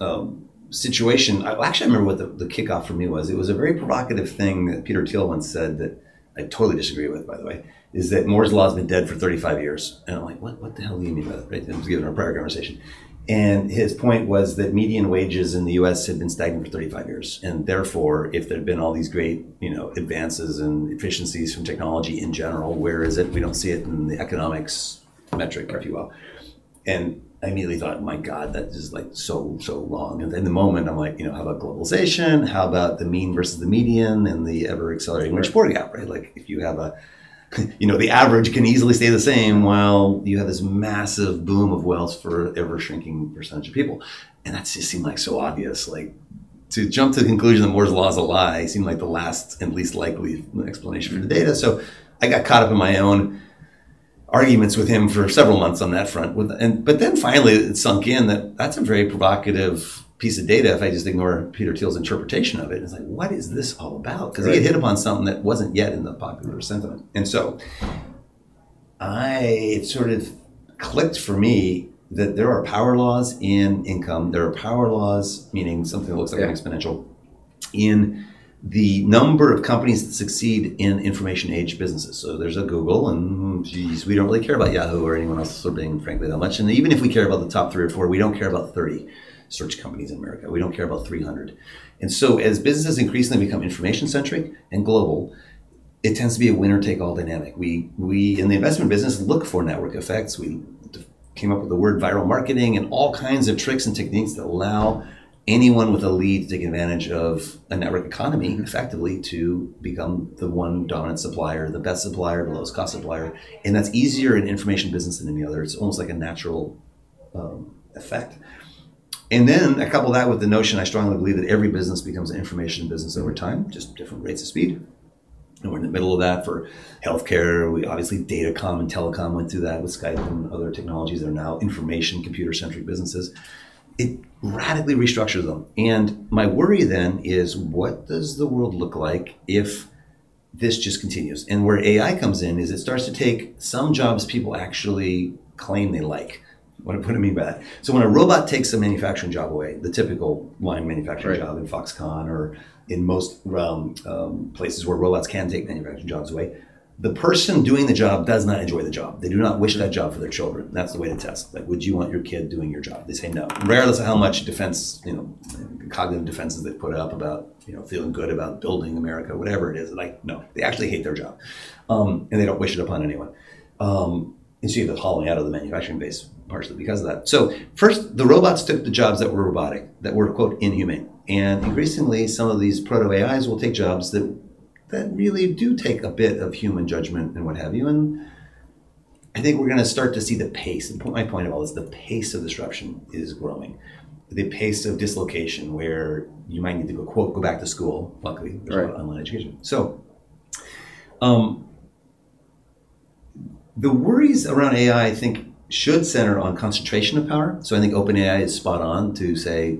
um, situation. I, actually, I remember what the, the kickoff for me was. It was a very provocative thing that Peter Thiel once said that I totally disagree with, by the way, is that Moore's Law has been dead for 35 years. And I'm like, what, what the hell do you mean by that? Right? I was given our prior conversation. And his point was that median wages in the U.S. had been stagnant for 35 years, and therefore, if there had been all these great, you know, advances and efficiencies from technology in general, where is it? We don't see it in the economics metric, if you will. And I immediately thought, my God, that is like so, so wrong. And in the moment, I'm like, you know, how about globalization? How about the mean versus the median and the ever accelerating wage poor gap, right? Like if you have a, you know, the average can easily stay the same while you have this massive boom of wealth for ever shrinking percentage of people. And that just seemed like so obvious. Like to jump to the conclusion that Moore's law is a lie seemed like the last and least likely explanation for the data. So I got caught up in my own arguments with him for several months on that front. With and but then finally it sunk in that that's a very provocative piece of data if I just ignore Peter Thiel's interpretation of it. It's like, what is this all about? Because right. he had hit upon something that wasn't yet in the popular sentiment. And so I it sort of clicked for me that there are power laws in income. There are power laws, meaning something that looks like yeah. an exponential, in the number of companies that succeed in information age businesses. So there's a Google, and hmm, geez, we don't really care about Yahoo or anyone else or Bing, frankly, that much. And even if we care about the top three or four, we don't care about 30 search companies in America. We don't care about 300. And so as businesses increasingly become information centric and global, it tends to be a winner take all dynamic. We we in the investment business look for network effects. We came up with the word viral marketing and all kinds of tricks and techniques that allow anyone with a lead to take advantage of a network economy mm-hmm. effectively to become the one dominant supplier, the best supplier, the lowest cost supplier. And that's easier in information business than any other. It's almost like a natural um, effect. And then I couple that with the notion I strongly believe that every business becomes an information business over time, just different rates of speed. And we're in the middle of that for healthcare. We obviously datacom and telecom went through that with Skype and other technologies that are now information computer centric businesses it radically restructures them. And my worry then is what does the world look like if this just continues? And where AI comes in is it starts to take some jobs people actually claim they like. What, what do I mean by that? So when a robot takes a manufacturing job away, the typical line manufacturing right. job in Foxconn or in most um, um, places where robots can take manufacturing jobs away, the person doing the job does not enjoy the job. They do not wish that job for their children. That's the way to test. Like, would you want your kid doing your job? They say no, regardless of how much defense, you know, cognitive defenses they put up about, you know, feeling good about building America, whatever it is. Like, no, they actually hate their job, um, and they don't wish it upon anyone. Um, and so you have the hollowing out of the manufacturing base partially because of that. So first, the robots took the jobs that were robotic, that were quote inhumane, and increasingly, some of these proto AIs will take jobs that that really do take a bit of human judgment and what have you. And I think we're going to start to see the pace. And my point of all is the pace of disruption is growing. The pace of dislocation, where you might need to go quote go back to school. Luckily, there's right. online education. So, um, the worries around AI, I think, should center on concentration of power. So I think OpenAI is spot on to say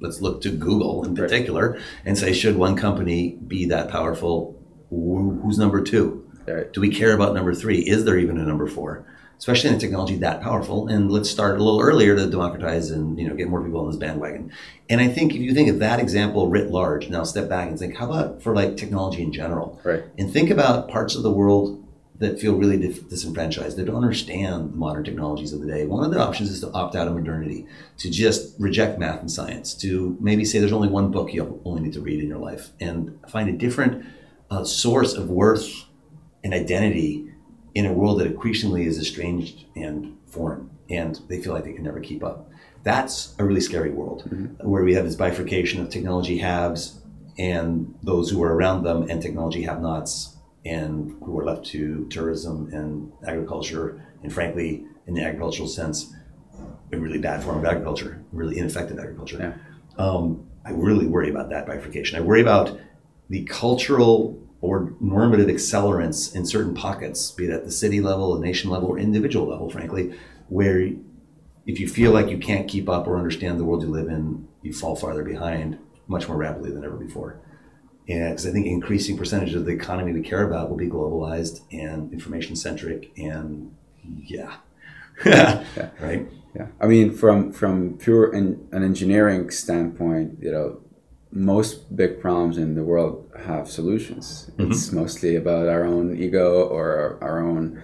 let's look to Google in particular right. and say, should one company be that powerful? Who's number two? Right. Do we care about number three? Is there even a number four? Especially in a technology that powerful. And let's start a little earlier to democratize and you know get more people on this bandwagon. And I think if you think of that example writ large, now step back and think, how about for like technology in general? Right. And think about parts of the world that feel really disenfranchised. They don't understand the modern technologies of the day. One of the options is to opt out of modernity, to just reject math and science, to maybe say there's only one book you only need to read in your life, and find a different uh, source of worth and identity in a world that increasingly is estranged and foreign, and they feel like they can never keep up. That's a really scary world mm-hmm. where we have this bifurcation of technology haves and those who are around them and technology have nots and who are left to tourism and agriculture, and frankly, in the agricultural sense, a really bad form of agriculture, really ineffective agriculture. Yeah. Um, I really worry about that bifurcation. I worry about the cultural or normative accelerants in certain pockets, be it at the city level, the nation level, or individual level, frankly, where if you feel like you can't keep up or understand the world you live in, you fall farther behind much more rapidly than ever before. Because I think increasing percentage of the economy we care about will be globalized and information centric, and yeah, Yeah. right. Yeah, I mean, from from pure an, an engineering standpoint, you know, most big problems in the world have solutions. It's mostly about our own ego or our, our own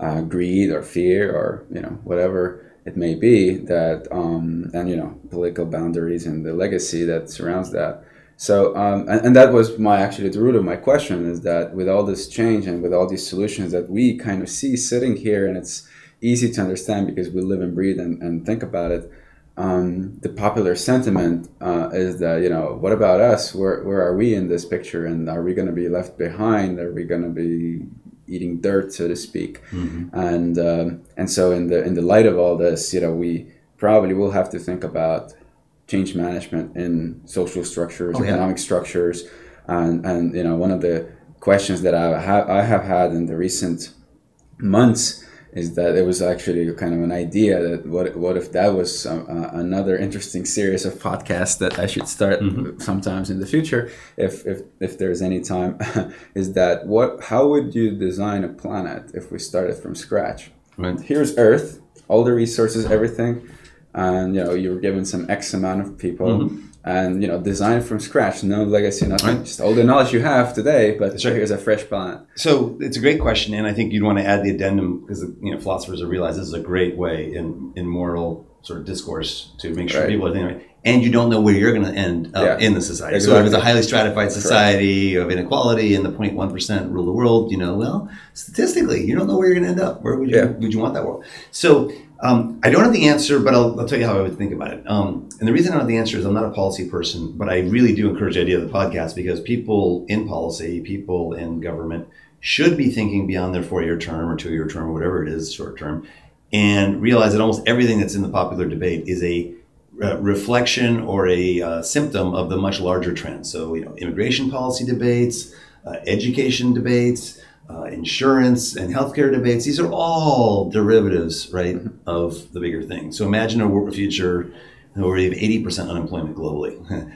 uh, greed or fear or you know whatever it may be that um, and you know political boundaries and the legacy that surrounds that. So um, and, and that was my actually the root of my question is that with all this change and with all these solutions that we kind of see sitting here and it's easy to understand because we live and breathe and, and think about it. Um, the popular sentiment uh, is that you know what about us? Where where are we in this picture? And are we going to be left behind? Are we going to be eating dirt, so to speak? And um, and so in the in the light of all this, you know, we probably will have to think about change management in social structures, Oh, yeah. economic structures, and and you know one of the questions that I have I have had in the recent months is that it was actually kind of an idea that what what if that was um, uh, another interesting series of podcasts that I should start sometimes in the future if if if there's any time. Is that what how would you design a planet if we started from scratch? Right. here's Earth, all the resources, everything, and you know you were given some X amount of people, mm-hmm. and you know design from scratch, no legacy, nothing, Right. just all the knowledge you have today. But right. here's a fresh planet. So it's a great question, and I think you'd want to add the addendum because you know philosophers have realized this is a great way in in moral sort of discourse to make sure Right. people are thinking right. And you don't know where you're going to end up Yeah. in the society. So if it's a highly stratified society of inequality and the 0.1 percent rule the world, you know, well, statistically, you don't know where you're going to end up. Where would you Yeah. would you want that world? So um, I don't have the answer, but I'll, I'll tell you how I would think about it. Um, and the reason I don't have the answer is I'm not a policy person, but I really do encourage the idea of the podcast because people in policy, people in government should be thinking beyond their four year term or two year term or whatever it is, short term, and realize that almost everything that's in the popular debate is a uh, reflection or a uh, symptom of the much larger trend. So, you know, immigration policy debates, uh, education debates, uh, insurance and healthcare debates. These are all derivatives, right, of the bigger thing. So imagine a future where we have 80% unemployment globally.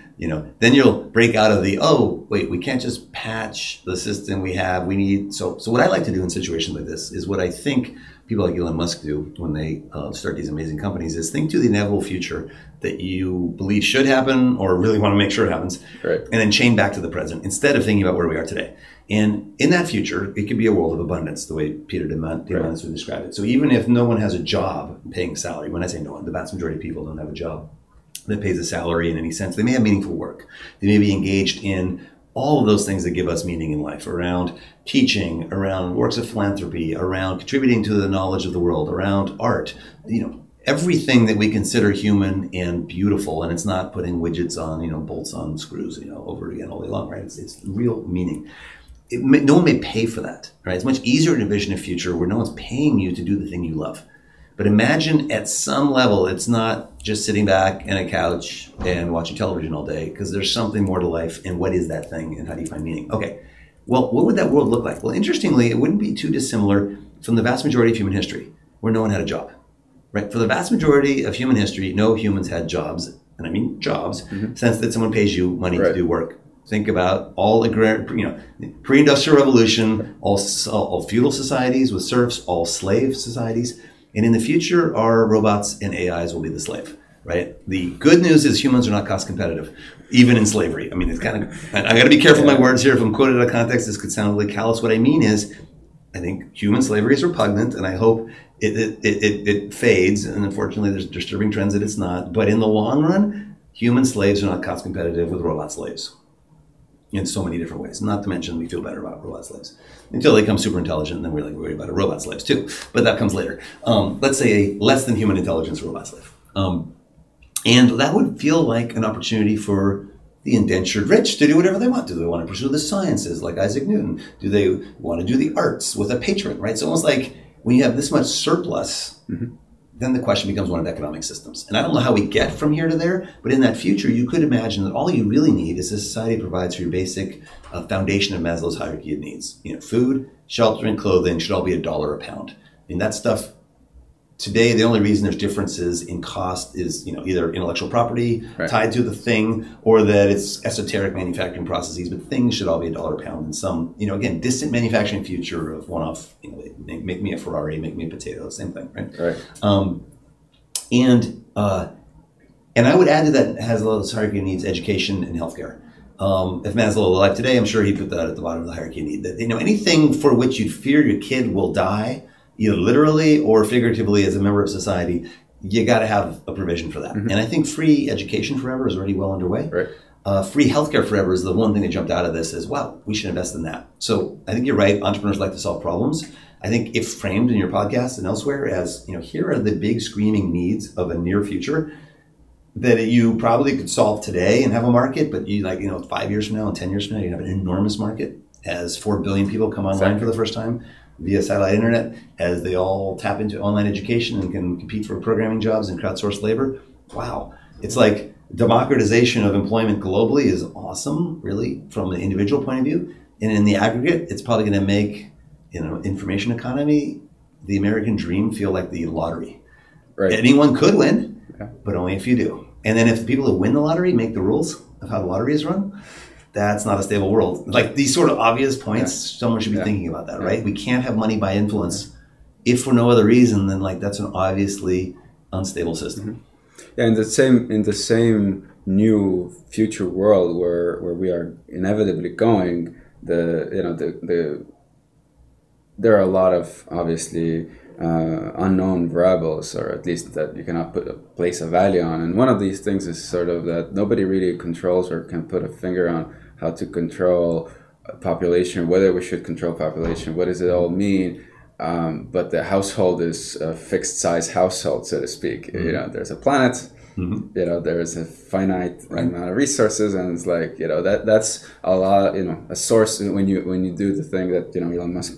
you know, then you'll break out of the, oh, wait, we can't just patch the system we have. We need, so, so what I like to do in situations like this is what I think people like Elon Musk do when they uh, start these amazing companies is think to the inevitable future that you believe should happen or really want to make sure it happens Right. and then chain back to the present instead of thinking about where we are today. And in that future, it could be a world of abundance, the way Peter Diamandis Right. would describe it. So even if no one has a job paying salary, when I say no one, the vast majority of people don't have a job that pays a salary in any sense. They may have meaningful work. They may be engaged in all of those things that give us meaning in life around teaching, around works of philanthropy, around contributing to the knowledge of the world, around art, you know, everything that we consider human and beautiful. And it's not putting widgets on, you know, bolts on screws, you know, over again all day long, right? It's, it's real meaning. It no one may pay for that, right? It's much easier to envision a future where no one's paying you to do the thing you love. But imagine at some level, it's not just sitting back in a couch and watching television all day, because there's something more to life. And what is that thing, and how do you find meaning? Okay, well, what would that world look like? Well, interestingly, it wouldn't be too dissimilar from the vast majority of human history, where no one had a job. Right? For the vast majority of human history, no humans had jobs, and I mean jobs, mm-hmm. sense that someone pays you money to do work. Think about all agrar- you know, pre-industrial revolution, all, all feudal societies with serfs, all slave societies, and in the future, our robots and AIs will be the slave. Right. The good news is humans are not cost competitive, even in slavery. I mean, it's kind of. I, I got to be careful with my words here. If I'm quoted out of context, this could sound really callous. What I mean is, I think human slavery is repugnant, and I hope it it, it, it, it fades. And unfortunately, there's disturbing trends that it's not. But in the long run, human slaves are not cost competitive with robot slaves in so many different ways. Not to mention, we feel better about robots' lives until they become super intelligent, and then we're like worried about a robot's lives too. But that comes later. Um, let's say a less than human intelligence robot slave, um, and that would feel like an opportunity for the indentured rich to do whatever they want. Do they want to pursue the sciences like Isaac Newton? Do they want to do the arts with a patron? Right. It's almost like when you have this much surplus then the question becomes one of economic systems. And I don't know how we get from here to there, but in that future, you could imagine that all you really need is a society provides for your basic uh, foundation of Maslow's hierarchy of needs. You know, food, shelter, and clothing should all be a dollar a pound. I mean, that stuff today the only reason there's differences in cost is you know either intellectual property Right. tied to the thing or that it's esoteric manufacturing processes but things should all be a dollar a pound and some you know again distant manufacturing future of one-off you know make, make me a ferrari make me a potato same thing right Right. um, and uh, and I would add to that Maslow's hierarchy of needs education and healthcare. Um, if Maslow were alive today, I'm sure he'd put that at the bottom of the hierarchy of need. That you know anything for which you'd fear your kid will die, either literally or figuratively as a member of society, you got to have a provision for that. And I think free education forever is already well underway. Right. Uh, free healthcare forever is the one thing that jumped out of this as well. We should invest in that. So I think you're right. Entrepreneurs like to solve problems. I think if framed in your podcast and elsewhere as you know, here are the big screaming needs of a near future that you probably could solve today and have a market, but you like you know five years from now and ten years from now you have an enormous market as four billion people come online for the first time via satellite internet, as they all tap into online education and can compete for programming jobs and crowdsourced labor. Wow, it's like democratization of employment globally is awesome, really, from an individual point of view, and in the aggregate, it's probably going to make you know information economy, the American dream, feel like the lottery. Right. Anyone could win, Yeah. but only if you do. And then if the people who win the lottery make the rules of how the lottery is run, that's not a stable world. Like these sort of obvious points, someone should be Yeah. thinking about that, right? We can't have money by influence if for no other reason than like that's an obviously unstable system. Yeah, in the same in the same new future world where where we are inevitably going, the you know the the there are a lot of obviously uh, unknown variables, or at least that you cannot put a place a value on. And one of these things is sort of that nobody really controls or can put a finger on how to control population, whether we should control population, what does it all mean? Um, but the household is a fixed size household, so to speak. You know, there's a planet. You know, there's a finite amount of resources, and it's like you know that that's a lot. You know, a source when you when you do the thing that you know Elon Musk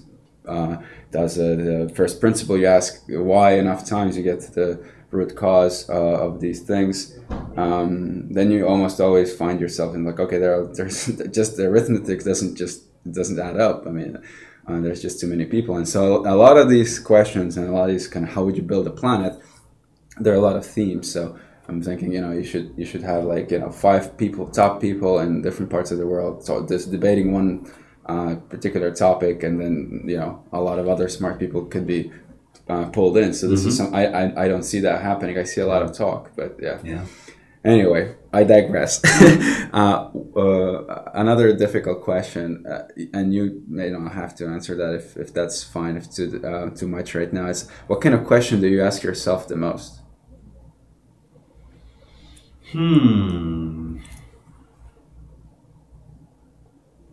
uh, does uh, the first principle. You ask why enough times you get to the root cause uh, of these things. Um, then you almost always find yourself in like, okay, there are, there's just the arithmetic doesn't just doesn't add up. I mean, uh, there's just too many people, and so a lot of these questions and a lot of these kind of how would you build a planet, there are a lot of themes. So. I'm thinking, you know, you should you should have like you know five people, top people in different parts of the world, so just debating one uh, particular topic, and then you know a lot of other smart people could be uh, pulled in. So this is some I, I I don't see that happening. I see a lot of talk, but yeah. Yeah. Anyway, I digress. uh, uh, another difficult question, uh, and you may not have to answer that if, if that's fine, if too uh, too much right now. Is what kind of question do you ask yourself the most? Hmm.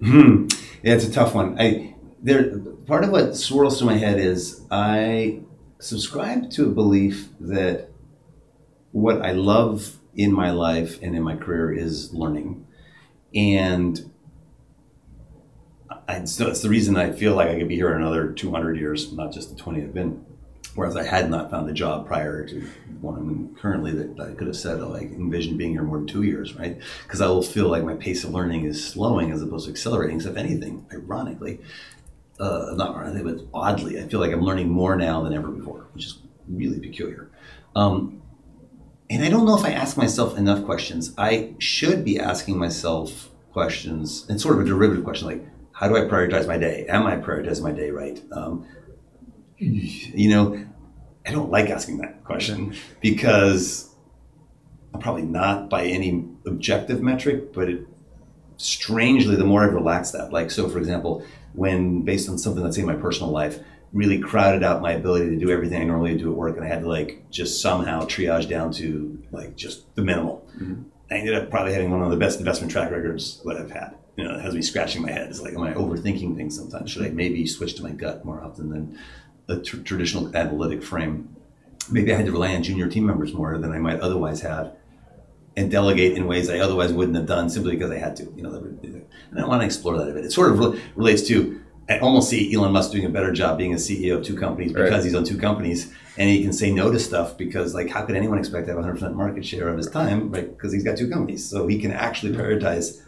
Hmm. Yeah, it's a tough one. I there part of what swirls through my head is I subscribe to a belief that what I love in my life and in my career is learning, and I, so it's the reason I feel like I could be here another 200 years, not just the 20 I've been. Whereas I had not found a job prior to one I'm currently that I could have said, oh, I envision being here more than two years, right? Because I will feel like my pace of learning is slowing as opposed to accelerating. So if anything, ironically, uh, not ironically, but oddly, I feel like I'm learning more now than ever before, which is really peculiar. Um, and I don't know if I ask myself enough questions. I should be asking myself questions, and sort of a derivative question like, how do I prioritize my day? Am I prioritizing my day right? Um, you know, I don't like asking that question because I'm probably not by any objective metric, but it strangely, the more I've relaxed that, like, so for example, when based on something, let's say my personal life, really crowded out my ability to do everything I normally do at work, and I had to like just somehow triage down to like just the minimal. Mm-hmm. I ended up probably having one of the best investment track records that I've had. You know, it has me scratching my head. It's like, am I overthinking things sometimes? Should I mm-hmm. maybe switch to my gut more often than a tr- traditional analytic frame? Maybe I had to rely on junior team members more than I might otherwise have, and delegate in ways I otherwise wouldn't have done simply because I had to. You know, and I want to explore that a bit. It sort of re- relates to. I almost see Elon Musk doing a better job being a CEO of two companies because Right. he's on two companies and he can say no to stuff because, like, how could anyone expect to have 100% market share of his time, right? Because he's got two companies. So he can actually prioritize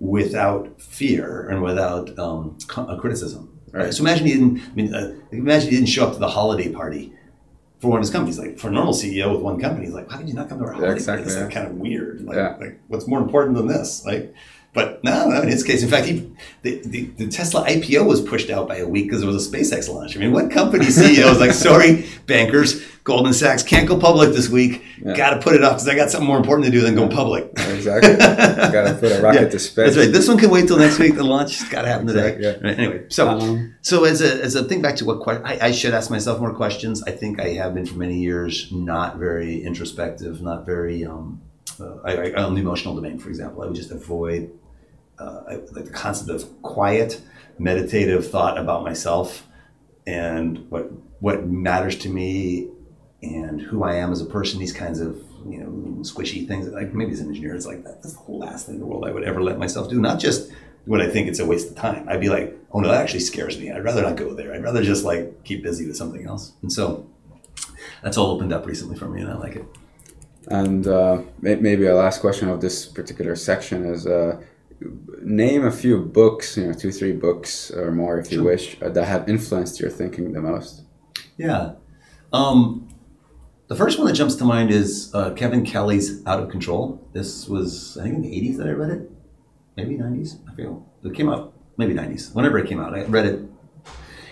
without fear and without um, uh, criticism. Right. Right. So imagine he didn't. I mean, uh, imagine he didn't show up to the holiday party for one of his companies. Like for a normal CEO with one company, he's like, how could you not come to our holiday? exactly, It's yeah. kind of weird. Like, Yeah. like, what's more important than this? Like, but no, no, in his case, in fact, he, the, the, the Tesla IPO was pushed out by a week because there was a SpaceX launch. I mean, what company CEO is like, sorry, bankers, Goldman Sachs can't go public this week. Yeah. Got to put it off because I got something more important to do than go public. Exactly. Got to put a rocket Yeah, to space. That's right. This one can wait till next week. The launch has got to happen today. Exactly, yeah. Right, anyway, so Um, so as a as a think back to what que- I, I should ask myself more questions. I think I have been for many years not very introspective, not very um, uh, I, I, on the emotional domain, for example. I would just avoid uh, like the concept of quiet, meditative thought about myself and what what matters to me and who I am as a person. These kinds of you know squishy things. Like maybe as an engineer, it's like that. That's the last thing in the world I would ever let myself do. Not just when I think it's a waste of time. I'd be like, oh no, that actually scares me. I'd rather not go there. I'd rather just like keep busy with something else. And so that's all opened up recently for me, and I like it. And uh, maybe a last question of this particular section is uh, name a few books, you know, two, three books or more if you Sure. wish, uh, that have influenced your thinking the most. Yeah. Um, the first one that jumps to mind is uh, Kevin Kelly's Out of Control. This was, I think, in the 80s that I read it. Maybe 90s. I feel. It came out, maybe 90s. Whenever it came out, I read it.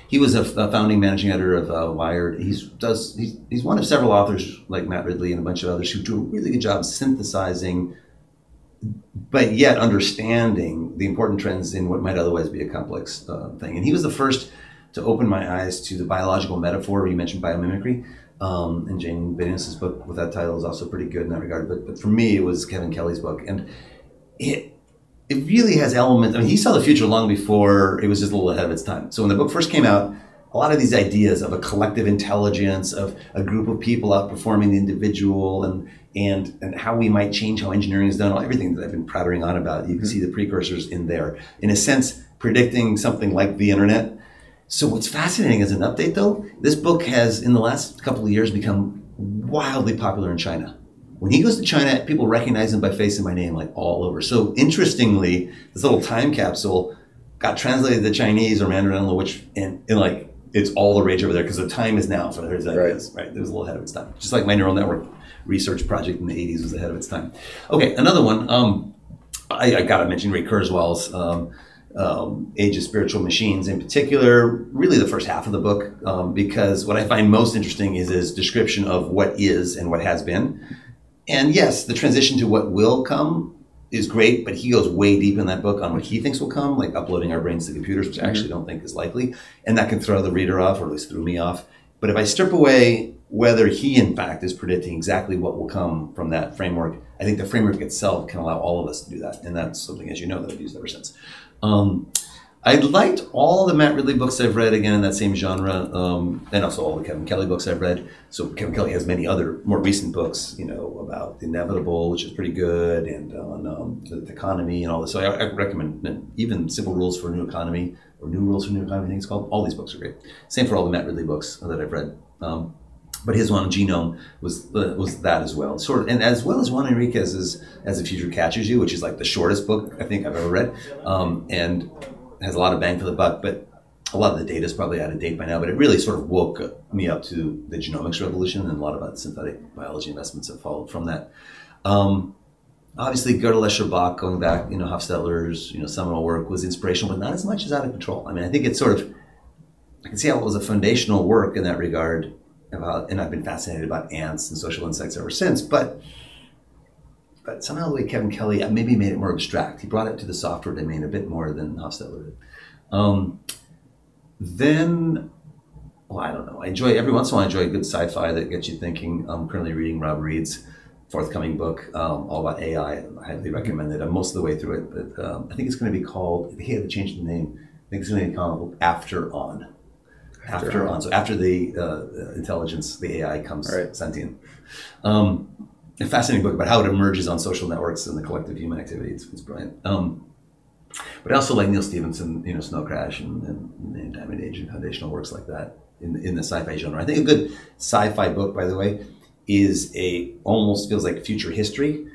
He was a, a founding managing editor of uh, Wired. He's does he's, he's one of several authors like Matt Ridley and a bunch of others who do a really good job synthesizing, but yet understanding the important trends in what might otherwise be a complex uh, thing. And he was the first to open my eyes to the biological metaphor. You mentioned biomimicry. Um, and Janine Benyus's book with that title is also pretty good in that regard. But, but for me, it was Kevin Kelly's book. And it, it really has elements. I mean, he saw the future long before it was just a little ahead of its time. So when the book first came out, a lot of these ideas of a collective intelligence, of a group of people outperforming the individual, and and and how we might change how engineering is done, everything that I've been prattling on about, you can mm-hmm. see the precursors in there. In a sense, predicting something like the internet. So what's fascinating as an update, though, this book has in the last couple of years become wildly popular in China. When he goes to China, people recognize him by face and by name, like all over. So interestingly, this little time capsule got translated to Chinese or Mandarin, I don't know which, and, and like it's all the rage over there because the time is now for his ideas. Right. It was a little ahead of its time. Just like my neural network research project in the 80s was ahead of its time. Okay, another one. Um, I, I got to mention Ray Kurzweil's um, um, Age of Spiritual Machines in particular, really the first half of the book, um, because what I find most interesting is his description of what is and what has been. And yes, the transition to what will come is great, but he goes way deep in that book on what he thinks will come, like uploading our brains to computers, which I actually don't think is likely. And that can throw the reader off, or at least threw me off. But if I strip away whether he, in fact, is predicting exactly what will come from that framework, I think the framework itself can allow all of us to do that. And that's something, as you know, that I've used ever since. Um, I liked all the Matt Ridley books I've read again in that same genre, um, and also all the Kevin Kelly books I've read. So Kevin Kelly has many other more recent books, you know, about the inevitable, which is pretty good, and on um, the, economy and all this. So I, I recommend even Simple Rules for a New Economy or New Rules for a New Economy. I think it's called. All these books are great. Same for all the Matt Ridley books that I've read. Um, but his one genome was uh, was that as well, sort of, and as well as Juan Enriquez's "As the Future Catches You," which is like the shortest book I think I've ever read, um, and has a lot of bang for the buck. But a lot of the data is probably out of date by now. But it really sort of woke me up to the genomics revolution, and a lot about synthetic biology investments that followed from that. Um, obviously, Escher Bach, going back, you know, Hofstadter's, you know, seminal work was inspirational, but not as much as out of control. I mean, I think it's sort of, I can see how it was a foundational work in that regard about, and I've been fascinated about ants and social insects ever since. But but somehow the way Kevin Kelly uh, maybe made it more abstract. He brought it to the software domain a bit more than Hofstadter did. Um, then, well, I don't know. I enjoy every once in a while. I enjoy a good sci-fi that gets you thinking. I'm currently reading Rob Reid's forthcoming book um, all about AI. I highly recommend it. I'm most of the way through it, but um, I think it's going to be called. He had to change the name. I think it's going to be called After On after, After on. So after the uh, intelligence, the AI comes Right. sentient. Um, a fascinating book about how it emerges on social networks and the collective human activity. It's, it's brilliant. Um, but I also like Neal Stephenson, you know, Snow Crash and, and, and Diamond Age and foundational works like that in, in the sci-fi genre. I think a good sci-fi book, by the way, is a almost feels like future history,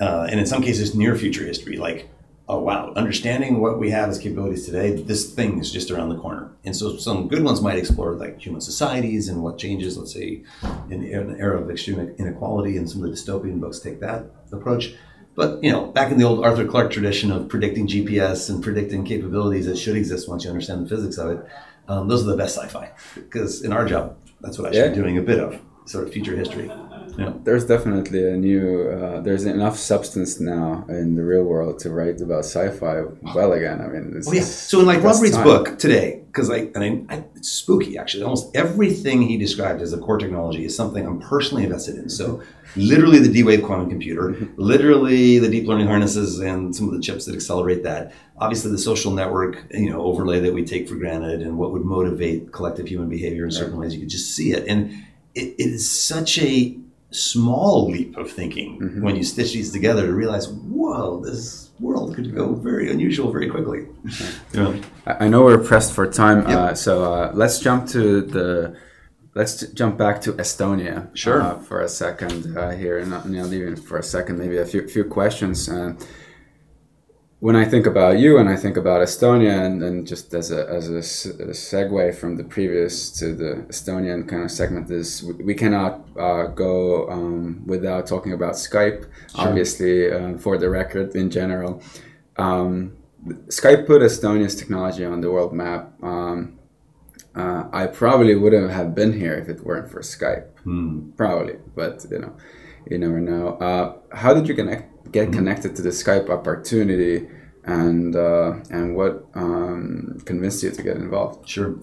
uh, and in some cases near future history, like oh wow, understanding what we have as capabilities today, this thing is just around the corner. And so some good ones might explore like human societies and what changes, let's say, in an era of extreme inequality, and some of the dystopian books take that approach. But you know, back in the old Arthur Clarke tradition of predicting GPS and predicting capabilities that should exist once you understand the physics of it, um, those are the best sci-fi. Because in our job, that's what I should Yeah. be doing a bit of, sort of future history. Yeah. There's definitely a new. Uh, there's enough substance now in the real world to write about sci-fi well again. I mean, it's, Oh yeah. So in like Rob Reid's book today, because like, I, I, it's spooky actually. Almost everything he described as a core technology is something I'm personally invested in. So literally the D-Wave quantum computer, literally the deep learning harnesses and some of the chips that accelerate that. Obviously the social network, you know, overlay that we take for granted and what would motivate collective human behavior in certain ways. You could just see it, and it, it is such a small leap of thinking Mhm. when you stitch these together to realize, whoa, this world could go very unusual very quickly. Yeah. I I know we're pressed for time, Yep. uh, so uh, let's jump to the. Let's j- jump back to Estonia Sure. uh, for a second uh, here, and not, not even for a second, maybe a few few questions. When I think about you and I think about Estonia, and, and just as a as a, a segue from the previous to the Estonian kind of segment, is we, we cannot uh, go um, without talking about Skype. Obviously, uh, for the record, in general, um, Skype put Estonia's technology on the world map. Um, uh, I probably wouldn't have been here if it weren't for Skype. Hmm. Probably, but you know, you never know. Uh, how did you connect, get connected to the Skype opportunity, and uh, and what um, convinced you to get involved? Sure.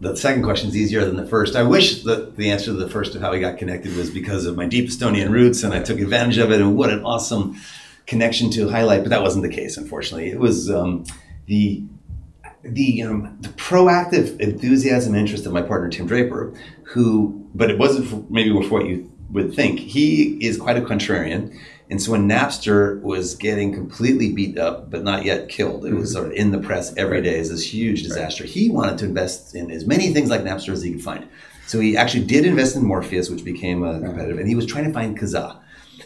The second question is easier than the first. I wish that the answer to the first of how we got connected was because of my deep Estonian roots and I took advantage of it and what an awesome connection to highlight, but that wasn't the case, unfortunately. It was um, the the um, the proactive enthusiasm and interest of my partner Tim Draper, who, but it wasn't for, maybe for what you would think. He is quite a contrarian, and so when Napster was getting completely beat up but not yet killed, it was sort of in the press every day as this huge disaster. He wanted to invest in as many things like Napster as he could find. So he actually did invest in Morpheus, which became a competitive, and he was trying to find Kazaa.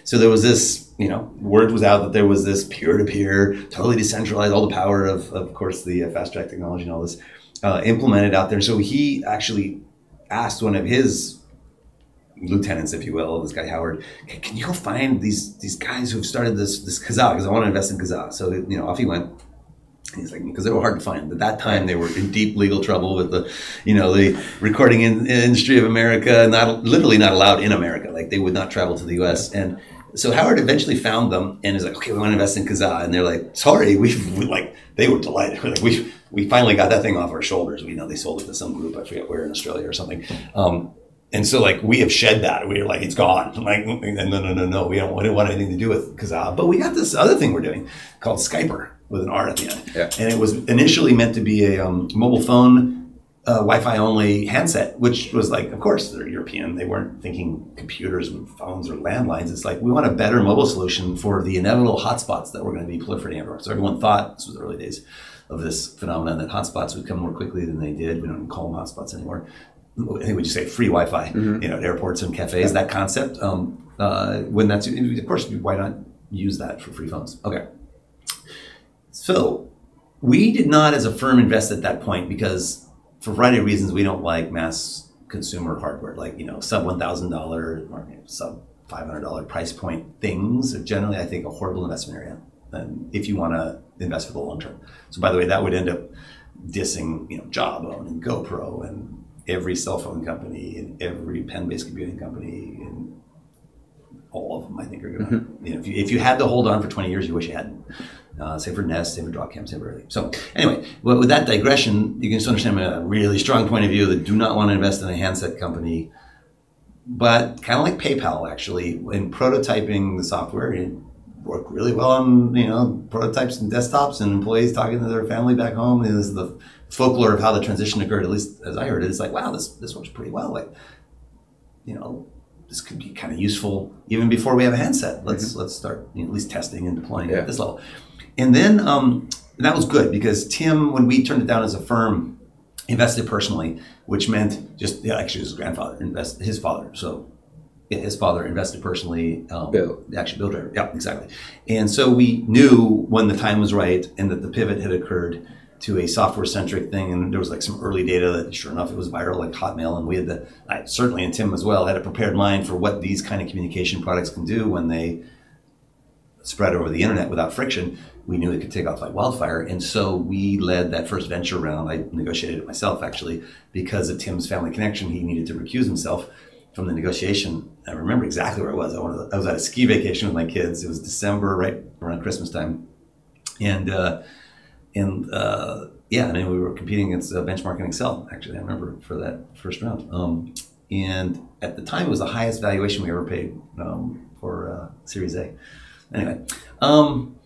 So there was this, you know, word was out that there was this peer-to-peer, totally decentralized, all the power of, of course, the uh, fast track technology and all this uh, implemented out there. So he actually asked one of his lieutenants, if you will, this guy Howard, "Hey, can you go find these these guys who've started this this Kazaa? Because I want to invest in Kazaa. So you know, off he went. He's like, because they were hard to find. At that time, they were in deep legal trouble with the, you know, the recording in, industry of America, not literally not allowed in America. Like they would not travel to the U.S. And so Howard eventually found them and is like, okay, we want to invest in Kazaa. And they're like, sorry, we we like they were delighted. We're like we we finally got that thing off our shoulders. We know they sold it to some group. I forget where in Australia or something. Um, and so like we have shed that. We're like, it's gone. Like, no, no, no, no, no. We don't, we don't want anything to do with Kazaa. But we got this other thing we're doing called Skyper with an R at the end. Yeah. And it was initially meant to be a um, mobile phone, uh, Wi-Fi only handset, which was like, of course, they're European. They weren't thinking computers and phones or landlines. It's like we want a better mobile solution for the inevitable hotspots that were going to be proliferating everywhere. So everyone thought this was the early days of this phenomenon that hotspots would come more quickly than they did. We don't call them hotspots anymore. I think we just say free Wi-Fi, you know, at airports and cafes. That concept. Um, uh, when that's of course, why not use that for free phones? Okay. So we did not, as a firm, invest at that point because, for a variety of reasons, we don't like mass consumer hardware, like you know, sub one thousand dollar or sub five hundred dollar price point things. Are generally, I think, a horrible investment area. And if you want to invest for the long term, so by the way, that would end up dissing, you know, Jawbone and GoPro and every cell phone company and every pen-based computing company and all of them. I think are going to, mm-hmm. you know, if you, if you had to hold on for twenty years, you wish you hadn't. Uh, same for Nest, same for Dropcam, same for everything. So anyway, well, with that digression, you can just understand a really strong point of view that do not want to invest in a handset company, but kind of like PayPal actually, in prototyping the software, it worked really well on you know prototypes and desktops and employees talking to their family back home. And this is the folklore of how the transition occurred, at least as I heard it. It's like, wow, this this works pretty well. Like, you know, this could be kind of useful even before we have a handset. Let's let's start you know, at least testing and deploying Yeah. at this level. And then um, that was good because Tim, when we turned it down as a firm, invested personally, which meant just yeah, actually his grandfather invest his father. So his father invested personally. Um, Bill. Actually, Bill Draper. Yeah, exactly. And so we knew when the time was right and that the pivot had occurred to a software centric thing. And there was like some early data that, sure enough, it was viral, like Hotmail. And we had the, I, certainly, and Tim as well, had a prepared mind for what these kind of communication products can do when they spread over the internet without friction. We knew it could take off like wildfire. And so we led that first venture round. I negotiated it myself, actually, because of Tim's family connection. He needed to recuse himself from the negotiation. I remember exactly where I was. I, wanted, I was at a ski vacation with my kids. It was December, right around Christmas time. And, uh, and uh, yeah, I mean, we were competing against uh, Benchmark and Accel. Actually, I remember for that first round. Um, and at the time, it was the highest valuation we ever paid um, for uh, Series A. Anyway, um,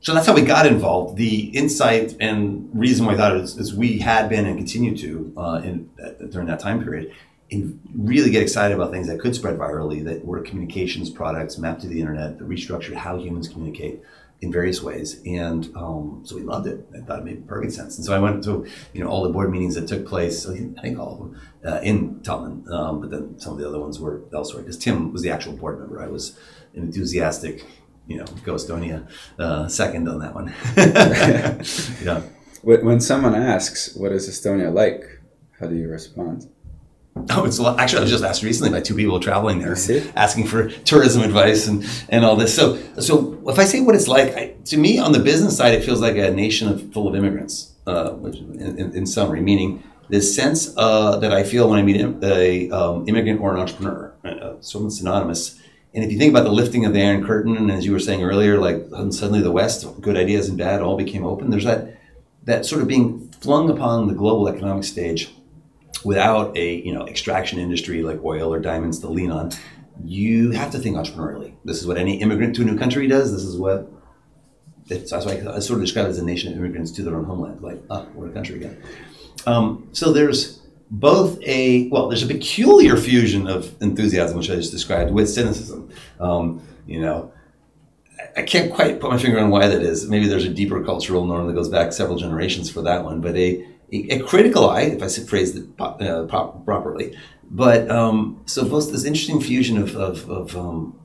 so that's how we got involved. The insight and reason why I thought is, is we had been and continue to uh, in, during that time period, and really get excited about things that could spread virally, that were communications products mapped to the internet, that restructured how humans communicate in various ways. And um, so we loved it. I thought it made perfect sense. And so I went to you know all the board meetings that took place. I think all of them uh, in Tubman, um, but then some of the other ones were elsewhere because Tim was the actual board member. I was an enthusiastic, you know, Go Estonia uh, second on that one. yeah. When someone asks, "What is Estonia like?" How do you respond? Oh, it's actually I was just asked recently by two people traveling there, asking for tourism advice and, and all this. So so if I say what it's like, I, to me on the business side, it feels like a nation of, full of immigrants. Uh, which in, in, in, summary, meaning this sense uh, that I feel when I meet a um, immigrant or an entrepreneur, uh, sort of synonymous. And if you think about the lifting of the Iron Curtain, and as you were saying earlier, like suddenly the West, good ideas and bad, all became open. There's that that sort of being flung upon the global economic stage without a you know extraction industry like oil or diamonds to lean on, you have to think entrepreneurially. This is what any immigrant to a new country does. This is what that's why I sort of describe it as a nation of immigrants to their own homeland. Like, ah, we're a country again. Um, so there's both a well, there's a peculiar fusion of enthusiasm, which I just described, with cynicism. Um, you know, I can't quite put my finger on why that is. Maybe there's a deeper cultural norm that goes back several generations for that one, but a a critical eye, if I phrase it uh, properly. But um, so both this interesting fusion of, of, of um,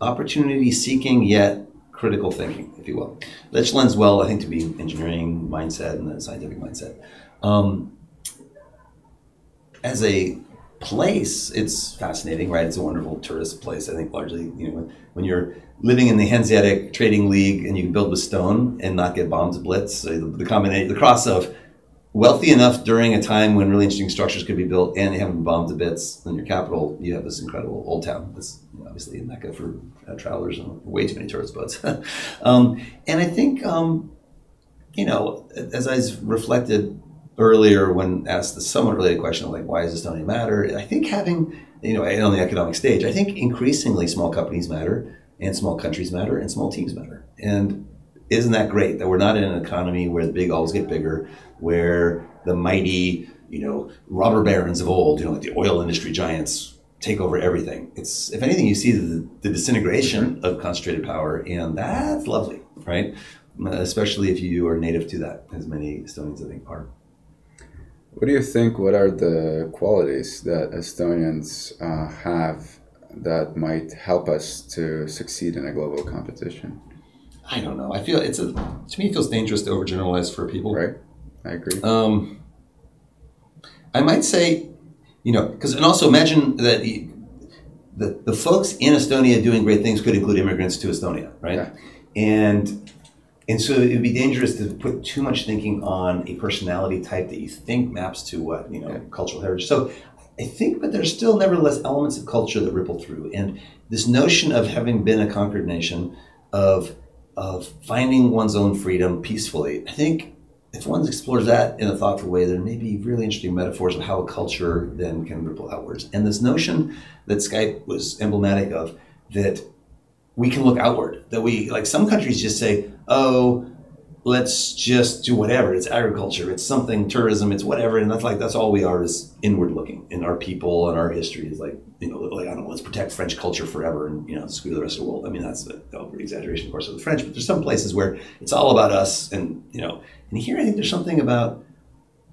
opportunity seeking yet critical thinking, if you will, which lends well, I think, to be engineering mindset and the scientific mindset. Um, as a place, it's fascinating, right? It's a wonderful tourist place. I think largely, you know, when you're living in the Hanseatic Trading League and you can build with stone and not get bombed to blitz, so the, the combination, the cross of wealthy enough during a time when really interesting structures could be built and they haven't been bombed to bits in your capital you have this incredible old town that's obviously a mecca for uh, travelers and way too many tourist boats um, and i think um, you know as I've reflected earlier when asked the somewhat related question of like why does Estonia matter i think having you know on the economic stage i think increasingly small companies matter and small countries matter and small teams matter and isn't that great that we're not in an economy where the big always get bigger where the mighty, you know, robber barons of old, you know, like the oil industry giants take over everything. It's if anything, you see the, the disintegration of concentrated power, and that's lovely, right? Especially if you are native to that, as many Estonians I think are. What do you think? What are the qualities that Estonians uh, have that might help us to succeed in a global competition? I don't know. I feel it's a to me it feels dangerous to overgeneralize for people. Right. I agree. Um, I might say, you know, because and also imagine that the, the, the folks in Estonia doing great things could include immigrants to Estonia, right? Yeah. And and so it would be dangerous to put too much thinking on a personality type that you think maps to what you know yeah. cultural heritage. So I think, but there's still nevertheless elements of culture that ripple through, and this notion of having been a conquered nation, of of finding one's own freedom peacefully. I think if one explores that in a thoughtful way, there may be really interesting metaphors of how a culture then can ripple outwards. And this notion that Skype was emblematic of that we can look outward, that we, like some countries just say, oh, let's just do whatever. It's agriculture, it's something, tourism, it's whatever. And that's like, that's all we are is inward looking. And our people and our history is like, you know, like, I don't know, let's protect French culture forever and, you know, screw the rest of the world. I mean, that's the over exaggeration, of course, of the French, but there's some places where it's all about us and, you know, and here I think there's something about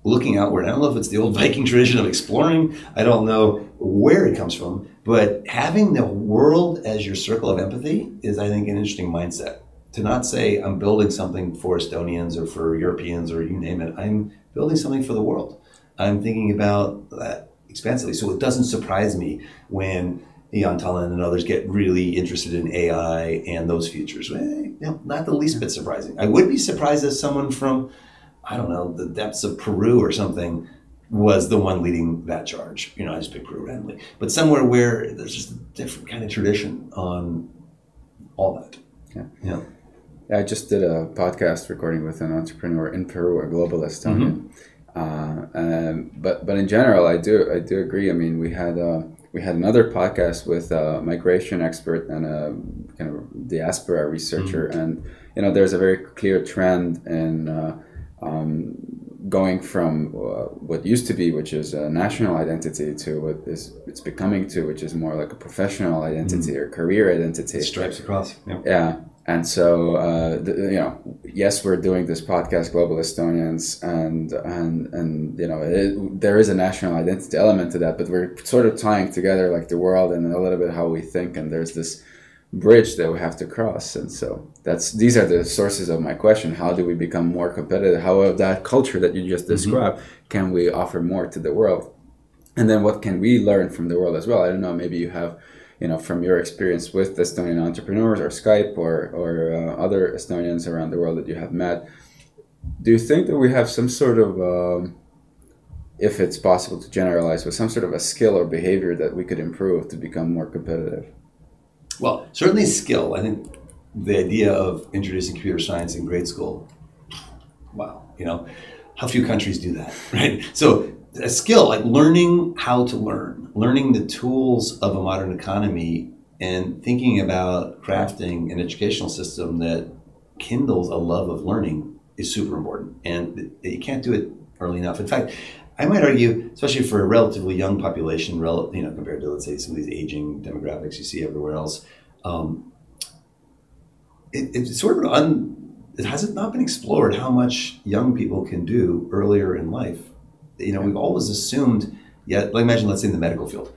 looking outward. I don't know if it's the old Viking tradition of exploring. I don't know where it comes from, but having the world as your circle of empathy is, I think, an interesting mindset. To not say I'm building something for Estonians or for Europeans or you name it. I'm building something for the world. I'm thinking about that expansively. So it doesn't surprise me when Jaan Tallinn and others get really interested in AI and those futures. Well, you know, not the least bit surprising. I would be surprised if someone from, I don't know, the depths of Peru or something was the one leading that charge. You know, I just picked Peru randomly, but somewhere where there's just a different kind of tradition on all that. Yeah. Yeah. Yeah, I just did a podcast recording with an entrepreneur in Peru, a global Estonian. Uh, um, but but in general, I do I do agree. I mean, we had uh, we had another podcast with a migration expert and a kind of diaspora researcher, and you know, there's a very clear trend in uh, um, going from uh, what used to be, which is a national identity, to what is it's becoming to, which is more like a professional identity or career identity. Stripes across. Yeah. Yeah. And so, uh, the, you know, yes, we're doing this podcast, Global Estonians, and and and you know, it, there is a national identity element to that, but we're sort of tying together like the world and a little bit how we think, and there's this bridge that we have to cross. And so that's these are the sources of my question: How do we become more competitive? How of that culture that you just described can we offer more to the world? And then what can we learn from the world as well? I don't know. Maybe you have you know, from your experience with Estonian entrepreneurs or Skype or, or uh, other Estonians around the world that you have met, do you think that we have some sort of, um, if it's possible to generalize, with some sort of a skill or behavior that we could improve to become more competitive? Well, certainly skill. I think the idea of introducing computer science in grade school, wow, you know, how few countries do that, right? So a skill like learning how to learn, learning the tools of a modern economy, and thinking about crafting an educational system that kindles a love of learning is super important. And you can't do it early enough. In fact, I might argue, especially for a relatively young population, rel- you know, compared to let's say some of these aging demographics you see everywhere else, um, it, it's sort of un. It hasn't not been explored how much young people can do earlier in life. You know, we've always assumed. Yet, like imagine, let's say in the medical field,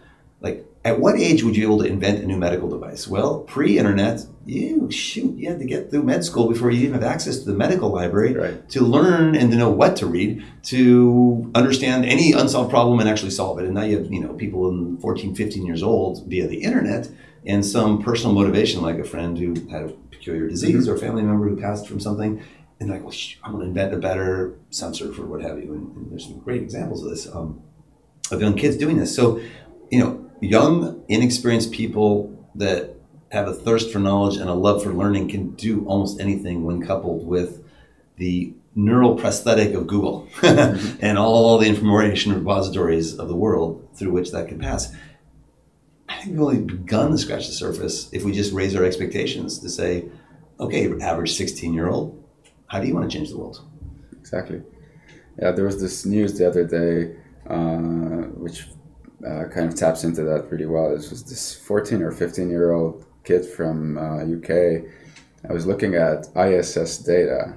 at what age would you be able to invent a new medical device? Well, pre-internet, you shoot, you had to get through med school before you even have access to the medical library Right. to learn and to know what to read to understand any unsolved problem and actually solve it. And now you have, you know, people in 14, 15 years old via the internet and some personal motivation, like a friend who had a peculiar disease or a family member who passed from something. And like, well, sh- I'm going to invent a better sensor for what have you. And, and there's some great examples of this, um, of young kids doing this. So, you know, young, inexperienced people that have a thirst for knowledge and a love for learning can do almost anything when coupled with the neural prosthetic of Google and all the information repositories of the world through which that can pass. I think we've only begun to scratch the surface if we just raise our expectations to say, okay, average 16 year old, how do you want to change the world? Exactly. Yeah, there was this news the other day, uh, which uh, kind of taps into that really well. This was this 14 or 15 year old kid from uh, UK. I was looking at ISS data,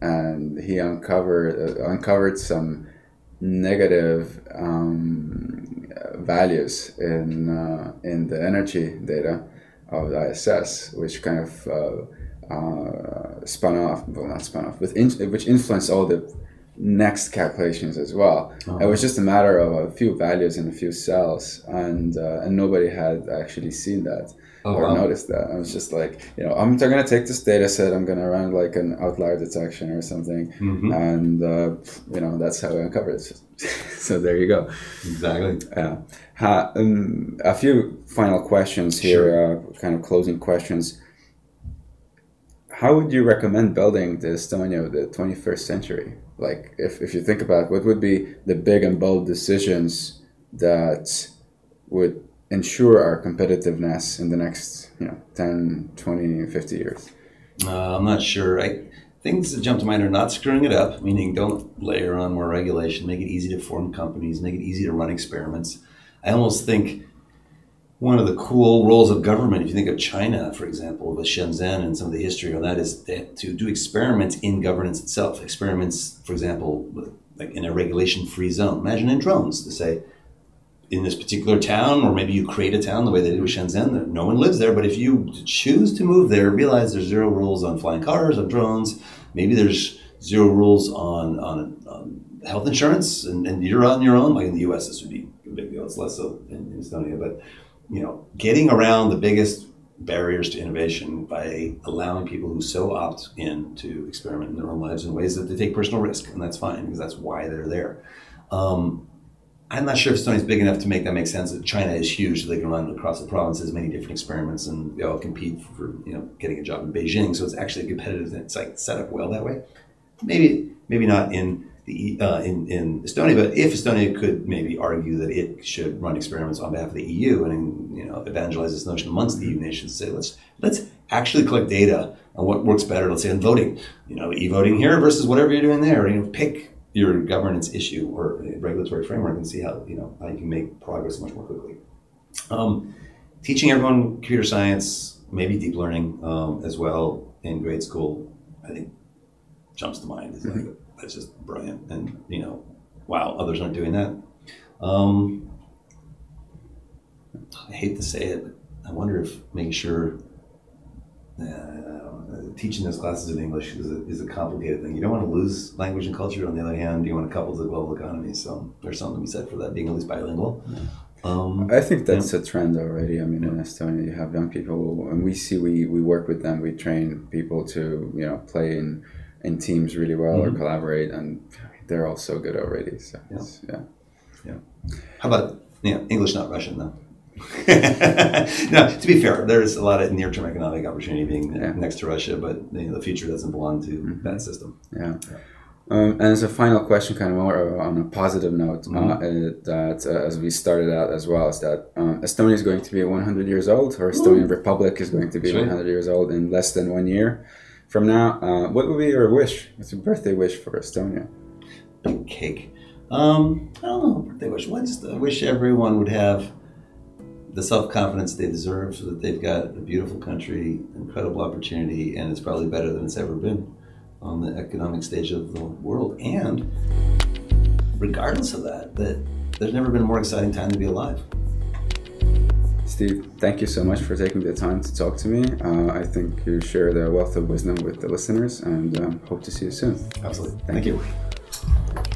and he uncovered uh, uncovered some negative um, values in uh, in the energy data of the ISS, which kind of uh, uh, spun off, well, not spun off, with in, which influenced all the next calculations as well. It was just a matter of a few values in a few cells, and uh, and nobody had actually seen that Oh, or wow. noticed that. I was just like, you know, I'm going to take this data set, I'm going to run like an outlier detection or something, Mhm. and uh, you know that's how I uncovered it. so there you go. Exactly. Yeah. Ha, um, a few final questions here, uh, kind of closing questions. How would you recommend building the Estonia of the 21st century? Like, if, if you think about what would be the big and bold decisions that would ensure our competitiveness in the next, you know, 10, 20, 50 years? Uh, I'm not sure. I, things that jump to mind are not screwing it up, meaning don't layer on more regulation, make it easy to form companies, make it easy to run experiments. I almost think one of the cool roles of government, if you think of China, for example, with Shenzhen and some of the history on that, is that to do experiments in governance itself. Experiments, for example, with like in a regulation-free zone. Imagine in drones to say, in this particular town, or maybe you create a town the way they did with Shenzhen, no one lives there. But if you choose to move there, realize there's zero rules on flying cars, on drones. Maybe there's zero rules on on, on health insurance, and, and you're on your own. Like in the U.S., this would be a big deal. It's less so in, in Estonia, but you know, getting around the biggest barriers to innovation by allowing people who so opt in to experiment in their own lives in ways that they take personal risk, and that's fine because that's why they're there. Um, I'm not sure if Estonia is big enough to make that make sense. China is huge; so they can run across the provinces many different experiments, and they all compete for you know getting a job in Beijing. So it's actually a competitive. It's like set up well that way. Maybe maybe not in the uh, in in Estonia, but if Estonia could maybe argue that it should run experiments on behalf of the EU and you know evangelize this notion amongst the EU nations, say let's let's actually collect data on what works better. Let's say on voting, you know, e-voting here versus whatever you're doing there. You know, pick your governance issue or regulatory framework and see how you know how you can make progress much more quickly. Um, teaching everyone computer science, maybe deep learning um, as well in grade school, I think jumps to mind. It's like that's just brilliant, and you know, wow, others aren't doing that. Um, I hate to say it, but I wonder if making sure. Uh, teaching those classes in English is a, is a complicated thing. You don't want to lose language and culture. On the other hand, you want to couple to the global economy. So there's something to be said for that, being at least bilingual. Yeah. Um, I think that's yeah. a trend already. I mean, in Estonia, you have young people, and we see we, we work with them. We train people to you know play in in teams really well mm-hmm. or collaborate, and they're all so good already. So yeah, yeah. yeah. How about yeah, English, not Russian, though. no, to be fair, there's a lot of near-term economic opportunity being yeah. next to Russia, but you know, the future doesn't belong to mm-hmm. that system. Yeah. yeah. Um, and as a final question, kind of more on a positive note, uh, mm-hmm. uh, that uh, as we started out as well, is that um, Estonia is going to be 100 years old, or Estonian Ooh. Republic is going to be sure. 100 years old in less than one year from now. Uh, what would be your wish? What's your birthday wish for Estonia? Big cake. Um, I don't know. Birthday wish. I wish everyone would have the self confidence they deserve so that they've got a beautiful country, incredible opportunity, and it's probably better than it's ever been on the economic stage of the world. And regardless of that, that there's never been a more exciting time to be alive. Steve, thank you so much for taking the time to talk to me. Uh, I think you shared a wealth of wisdom with the listeners and um, hope to see you soon. Absolutely. Thank, thank you. you.